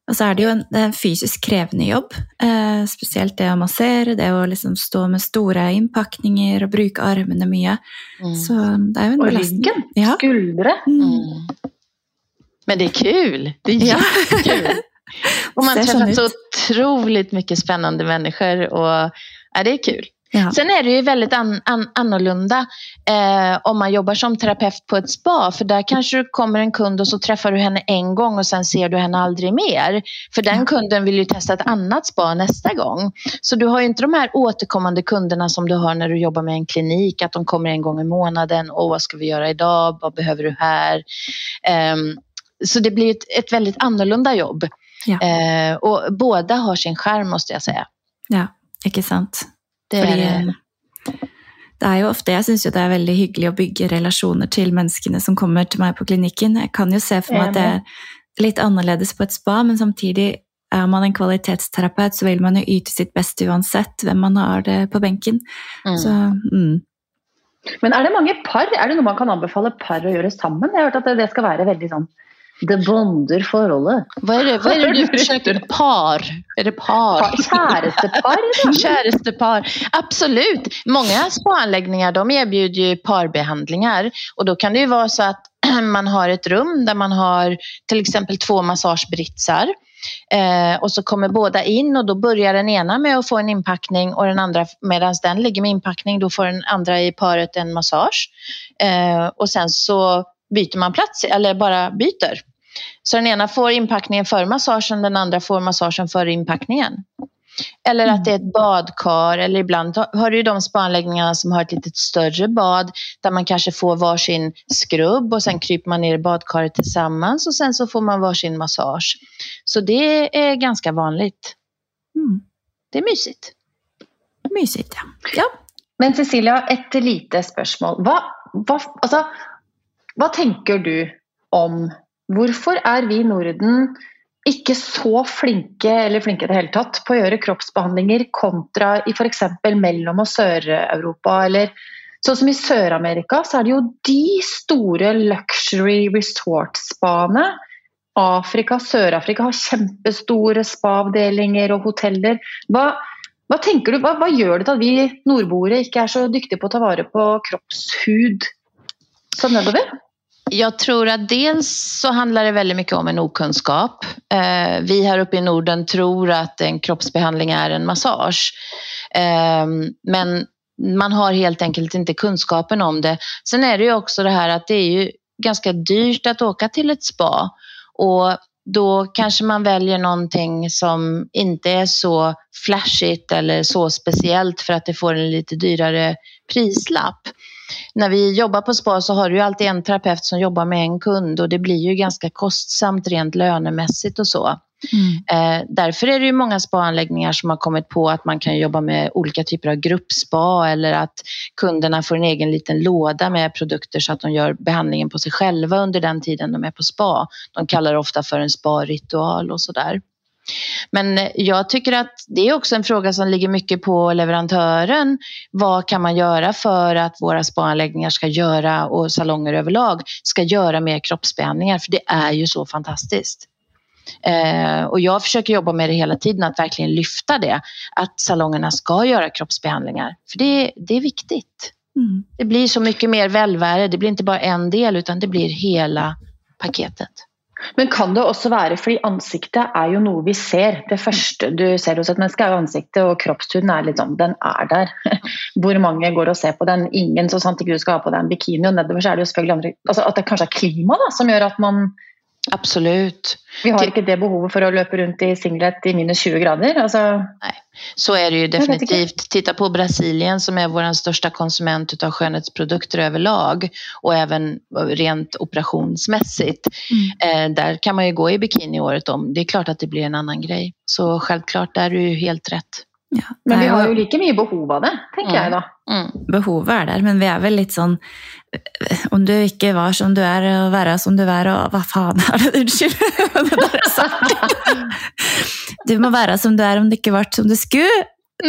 Og så er det jo en, det en fysisk krevende jobb. Eh, spesielt det å massere, det å liksom stå med store innpakninger og bruke armene mye. Mm. Så det er jo en belastning. Og ryggen. Ja. Skuldre. Mm. Men det är kul. Det är ja. jättekul. och man träffar så otroligt mycket spännande människor och ja, det är kul. Ja. Sen är det ju väldigt an, an, annorlunda eh, om man jobbar som terapeut på ett spa. För där kanske du kommer en kund och så träffar du henne en gång och sen ser du henne aldrig mer. För den kunden vill ju testa ett annat spa nästa gång. Så du har ju inte de här återkommande kunderna som du har när du jobbar med en klinik. Att de kommer en gång i månaden. och vad ska vi göra idag? Vad behöver du här? Eh, så det blir ett, ett väldigt annorlunda jobb. Ja. Eh, och båda har sin skärm måste jag säga. Ja, inte sant. Det er, Fordi, det er jo ofte, Jeg syns det er veldig hyggelig å bygge relasjoner til menneskene som kommer til meg på klinikken. Jeg kan jo se for meg at det er litt annerledes på et spa, men samtidig er man en kvalitetsterapeut, så vil man jo yte sitt beste uansett hvem man har det på benken. Mm. Så, mm. Men er det mange par? Er det noe man kan anbefale par å gjøre sammen? Jeg har hørt at det skal være veldig sånn det bonder forholdet. Vad är det, vad är det du försöker? Par? Är det par? Kärestepar? Kärestepar. Absolut. Många spaanläggningar de erbjuder ju parbehandlingar och då kan det ju vara så att man har ett rum där man har till exempel två massagebritsar. Eh, och så kommer båda in och då börjar den ena med att få en inpackning och den andra medan den ligger med inpackning då får den andra i paret en massage. Eh, och sen så byter man plats eller bara byter. Så den ena får inpackningen före massagen, den andra får massagen före inpackningen. Eller att det är ett badkar eller ibland har du ju de spaanläggningarna som har ett lite större bad där man kanske får varsin skrubb och sen kryper man ner i badkaret tillsammans och sen så får man varsin massage. Så det är ganska vanligt. Mm. Det är mysigt. Mysigt, ja. ja. Men Cecilia, ett litet spörsmål. Vad, vad, alltså, vad tänker du om varför är vi i Norden inte så flinke eller flinke i det hele tatt på å gjøre kroppsbehandlinger kontra i f.eks. Mellom- og Sør-Europa? eller Sånn som I Sør-Amerika så er det jo de store luxury resort-spaene. Afrika, Sør-Afrika har kjempestore spa-avdelinger og hoteller. Hva, hva tenker du, hva, hva, gjør det til at vi nordboere ikke er så dyktige på å ta vare på kroppshud som nedover? Jag tror att dels så handlar det väldigt mycket om en okunskap. Eh, vi här uppe i Norden tror att en kroppsbehandling är en massage. Ehm, men man har helt enkelt inte kunskapen om det. Sen är det ju också det här att det är ju ganska dyrt att åka till ett spa. Och då kanske man väljer någonting som inte är så flashigt eller så speciellt för att det får en lite dyrare prislapp. När vi jobbar på spa så har du ju alltid en terapeut som jobbar med en kund och det blir ju ganska kostsamt rent lönemässigt och så. Mm. Eh, därför är det ju många spaanläggningar som har kommit på att man kan jobba med olika typer av gruppspa eller att kunderna får en egen liten låda med produkter så att de gör behandlingen på sig själva under den tiden de är på spa. De kallar det ofta för en sparitual och sådär. Men jag tycker att det är också en fråga som ligger mycket på leverantören. Vad kan man göra för att våra spaanläggningar ska göra och salonger överlag ska göra mer kroppsbehandlingar? För det är ju så fantastiskt. Eh, och jag försöker jobba med det hela tiden, att verkligen lyfta det. Att salongerna ska göra kroppsbehandlingar. För det, det är viktigt. Mm. Det blir så mycket mer välväre. Det blir inte bara en del utan det blir hela paketet. Men kan det också vara, för ansiktet är ju något vi ser. Det första du ser hos ett människa är ansiktet och kroppshuden är liksom, den är där. Hur många går och ser på den? Ingen, så sant inte du ska ha på den. en bikini och nedover så är det ju andra, alltså att det kanske är klima som gör att man Absolut. Vi har inte det behovet för att löpa runt i singlet i minus 20 grader. Alltså... Nej, så är det ju definitivt. Titta på Brasilien som är vår största konsument av skönhetsprodukter överlag och även rent operationsmässigt. Mm. Eh, där kan man ju gå i bikini året om. Det är klart att det blir en annan grej. Så självklart, där är du helt rätt. Ja, men vi har ju lika mycket behov av det, tänker mm. jag då. Mm. Behovet är där, men vi är väl lite sån om du inte var som du är och vara som du är och vad fan är det? Ursäkta. du må vara som du är om du inte varit som du skulle.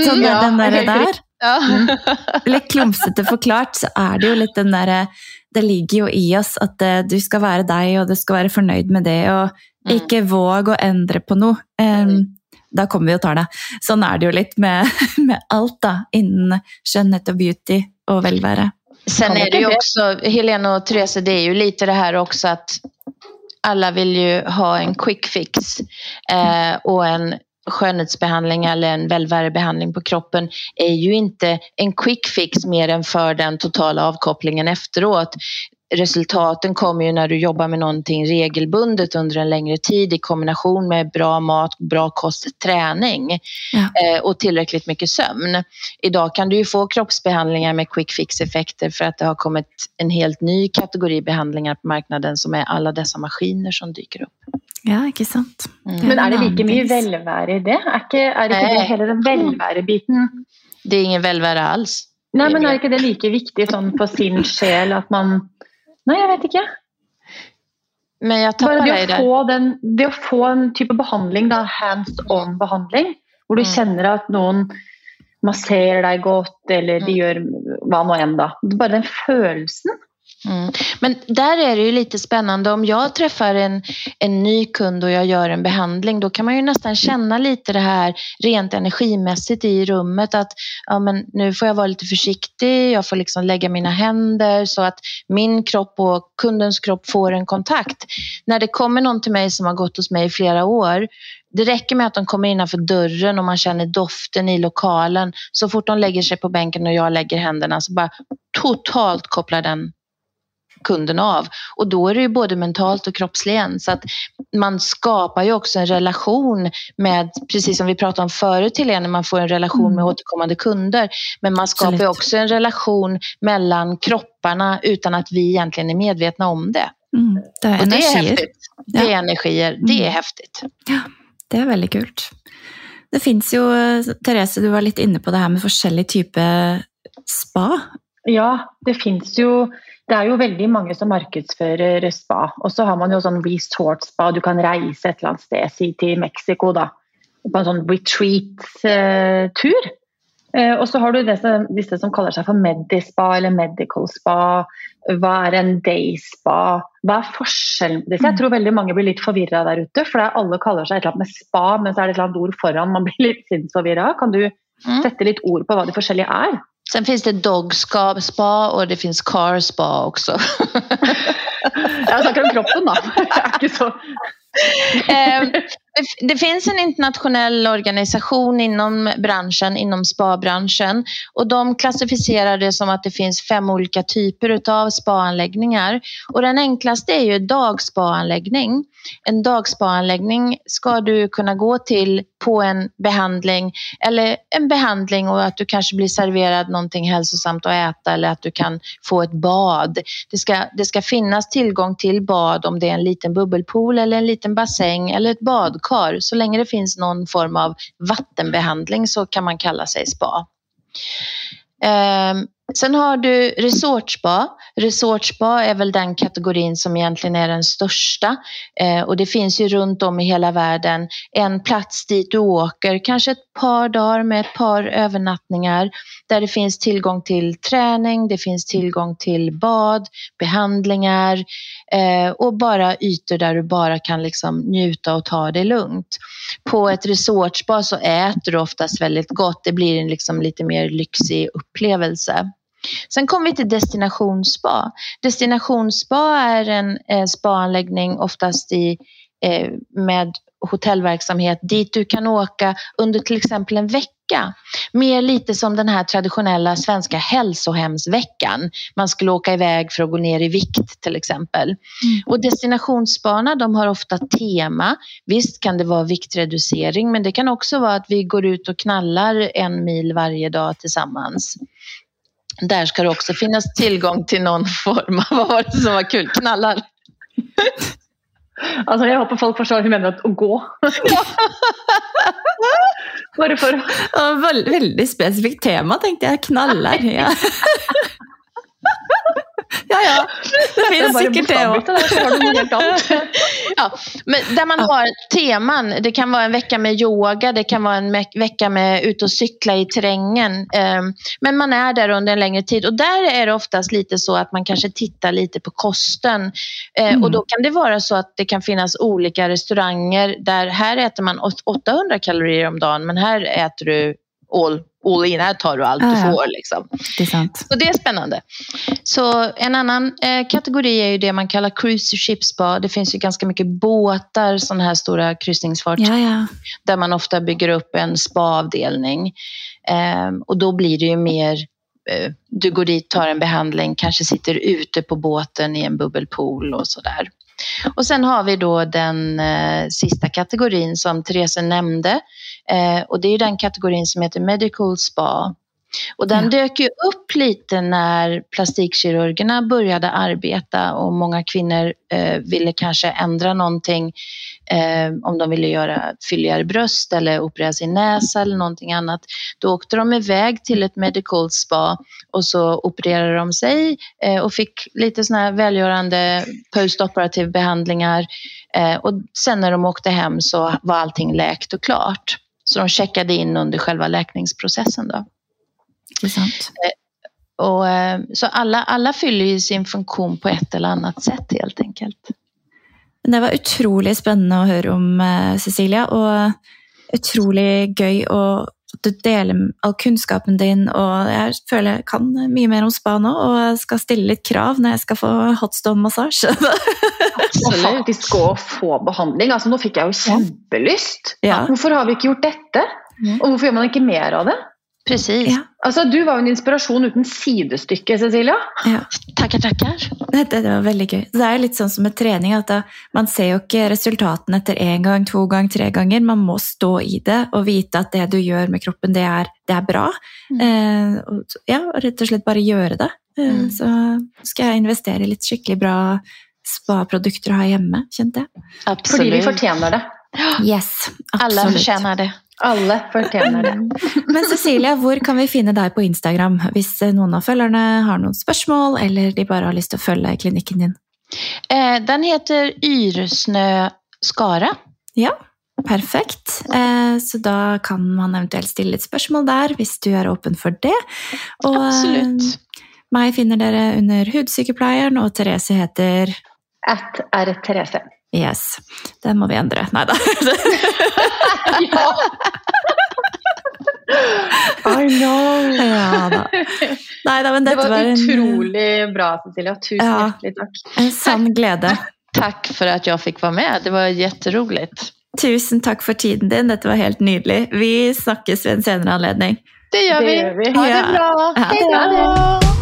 Sån mm, ja, den där. där. Ja. Mm. Litt klumsete förklarat så är det ju lite den där, det ligger ju i oss att eh, du ska vara dig och du ska vara förnöjd med det och mm. inte våga ändra på något. Um, da kommer vi och tar det. Sånn är det ju lite med, med allt då, innen skönhet och beauty och välvære. Sen är det ju också, Helena och Therese, det är ju lite det här också att alla vill ju ha en quick fix eh, och en skönhetsbehandling eller en välvärebehandling på kroppen är ju inte en quick fix mer än för den totala avkopplingen efteråt resultaten kommer ju när du jobbar med någonting regelbundet under en längre tid i kombination med bra mat, bra kost, träning ja. eh, och tillräckligt mycket sömn. Idag kan du ju få kroppsbehandlingar med quick fix effekter för att det har kommit en helt ny kategori behandlingar på marknaden som är alla dessa maskiner som dyker upp. Ja, inte sant. Mm. Men är det lika mycket välväre i det? Är inte, är inte det hela den välvärebiten? Det är ingen välväre alls. Nej, men är inte det lika viktigt sån på sin själ att man Nej, jag vet inte. Men jag tappar dig där. Den, det att få en typ av behandling, hands-on behandling, där du mm. känner att någon masserar dig gott eller de mm. gör vad nu än. Bara den känslan Mm. Men där är det ju lite spännande. Om jag träffar en, en ny kund och jag gör en behandling, då kan man ju nästan känna lite det här rent energimässigt i rummet. Att ja, men nu får jag vara lite försiktig, jag får liksom lägga mina händer så att min kropp och kundens kropp får en kontakt. När det kommer någon till mig som har gått hos mig i flera år, det räcker med att de kommer innanför dörren och man känner doften i lokalen. Så fort de lägger sig på bänken och jag lägger händerna så bara totalt kopplar den kunden av. Och då är det ju både mentalt och kroppsligen. Så att man skapar ju också en relation med, precis som vi pratade om förut Helene, man får en relation med mm. återkommande kunder. Men man skapar ju också en relation mellan kropparna utan att vi egentligen är medvetna om det. Mm, det är och det är häftigt. Det är energier, det är mm. häftigt. Ja, det är väldigt kul. Det finns ju, Therese, du var lite inne på det här med olika typer spa. Ja, det finns ju det är ju väldigt många som marknadsför spa och så har man ju sån resort spa, du kan resa ett land sted, si till Mexiko då, på en sån retreat-tur. Eh, och så har du dessa, dessa som kallar sig för medispa eller medical spa. Vad är en day spa? Vad är skillnaden? Jag tror väldigt många blir lite förvirrade där ute, för alla kallar sig ett eller med spa, men så är det ett annat ord föran, man blir lite sinnsförvirrad. Kan du mm. sätta lite ord på vad det olika är? Sen finns det dog spa och det finns car spa också. Jag snackar om kroppen då. Eh, det, det finns en internationell organisation inom branschen, inom spabranschen och de klassificerar det som att det finns fem olika typer av spaanläggningar. Och den enklaste är ju dagspaanläggning. En dagspaanläggning ska du kunna gå till på en behandling eller en behandling och att du kanske blir serverad någonting hälsosamt att äta eller att du kan få ett bad. Det ska, det ska finnas tillgång till bad om det är en liten bubbelpool eller en liten bassäng eller ett badkar. Så länge det finns någon form av vattenbehandling så kan man kalla sig spa. Ehm, sen har du resortspa. Resortspa är väl den kategorin som egentligen är den största. Ehm, och det finns ju runt om i hela världen en plats dit du åker, kanske ett par dagar med ett par övernattningar. Där det finns tillgång till träning, det finns tillgång till bad, behandlingar eh, och bara ytor där du bara kan liksom njuta och ta det lugnt. På ett resortspa så äter du oftast väldigt gott. Det blir en liksom lite mer lyxig upplevelse. Sen kommer vi till destinationsspa. Destinationsspa är en eh, spaanläggning oftast i, eh, med hotellverksamhet dit du kan åka under till exempel en vecka. Mer lite som den här traditionella svenska hälsohemsveckan. Man skulle åka iväg för att gå ner i vikt till exempel. Mm. Och destinationssparna de har ofta tema. Visst kan det vara viktreducering men det kan också vara att vi går ut och knallar en mil varje dag tillsammans. Där ska det också finnas tillgång till någon form av, vad var det som var kul, knallar? Alltså jag hoppas folk förstår hur jag menar att gå. Ja, väldigt specifikt tema tänkte jag, knallar. Ja. Ja, ja. Det finns säkert det också. ja, men där man har teman. Det kan vara en vecka med yoga, det kan vara en vecka med ut och cykla i terrängen. Ehm, men man är där under en längre tid och där är det oftast lite så att man kanske tittar lite på kosten. Mm. Och då kan det vara så att det kan finnas olika restauranger där här äter man 800 kalorier om dagen men här äter du all all in, här tar du allt ah, du får. Liksom. Det är sant. Så det är spännande. Så en annan eh, kategori är ju det man kallar cruise ship spa. Det finns ju ganska mycket båtar, sådana här stora kryssningsfartyg, ja, ja. där man ofta bygger upp en spaavdelning. Eh, och då blir det ju mer eh, du går dit, tar en behandling, kanske sitter ute på båten i en bubbelpool och sådär. Och sen har vi då den eh, sista kategorin som Therese nämnde eh, och det är den kategorin som heter Medical Spa. Och den dök ju upp lite när plastikkirurgerna började arbeta och många kvinnor eh, ville kanske ändra någonting eh, om de ville göra fylligare bröst eller operera sin näsa eller någonting annat. Då åkte de iväg till ett medical spa och så opererade de sig eh, och fick lite sådana här välgörande postoperativ behandlingar eh, och sen när de åkte hem så var allting läkt och klart. Så de checkade in under själva läkningsprocessen. Då. Det är sant. Eh, och, eh, så alla, alla fyller ju sin funktion på ett eller annat sätt helt enkelt. Det var otroligt spännande att höra om eh, Cecilia och otroligt kul att du deler all kunskapen din, och jag føler jeg kan mycket mer om spa nu och ska ställa lite krav när jag ska få hotstone-massage. Absolut, de ska få behandling. Altså, nå fikk jeg jo kjempelyst. Ja. Hvorfor har vi inte gjort detta? Mm. Och varför gör man inte mer av det? Precis. Ja. Alltså, du var en inspiration utan sidestycke, Cecilia. Ja. Tackar, tackar. Det, det, var väldigt kul. Det är lite sånn som med träning, att da, man ser ju inte resultaten efter en gång, två gånger, tre gånger. Man måste stå i det och veta att det du gör med kroppen, det är, det är bra. Mm. Eh, och, ja, rätt och slett bara göra det. Eh, mm. Så ska jag investera i lite skickligt bra spa-produkter att ha hemma, kände jag. Absolut. För vi förtjänar det. Yes, absolut. Alla förtjänar det. Alla förtjänar det. Men Cecilia, var kan vi finna dig på Instagram om någon av följarna har någon spörsmål eller de bara har lust att följa kliniken din? Eh, den heter Yrsnö Skara. Ja, perfekt. Eh, så då kan man eventuellt ställa ett spörsmål där, om du är öppen för det. Och, Absolut. Eh, mig finner dere under Hudsykepleieren, och Therese heter? Att är Therese. Yes, den må vi ändra. Nej då. I know! Ja da. Nei da, men Det var var en, utrolig bra, Cecilia. Tusen Ja. hjertelig takk. en sann glede. Tack för att jag fick vara med. Det var jätteroligt. Tusen takk for tiden din. Dette var helt nydelig. Vi snakkes ved en senere anledning. Det gör Det vi. gör vi. Ha Ja. det bra. Det Hej bra. då.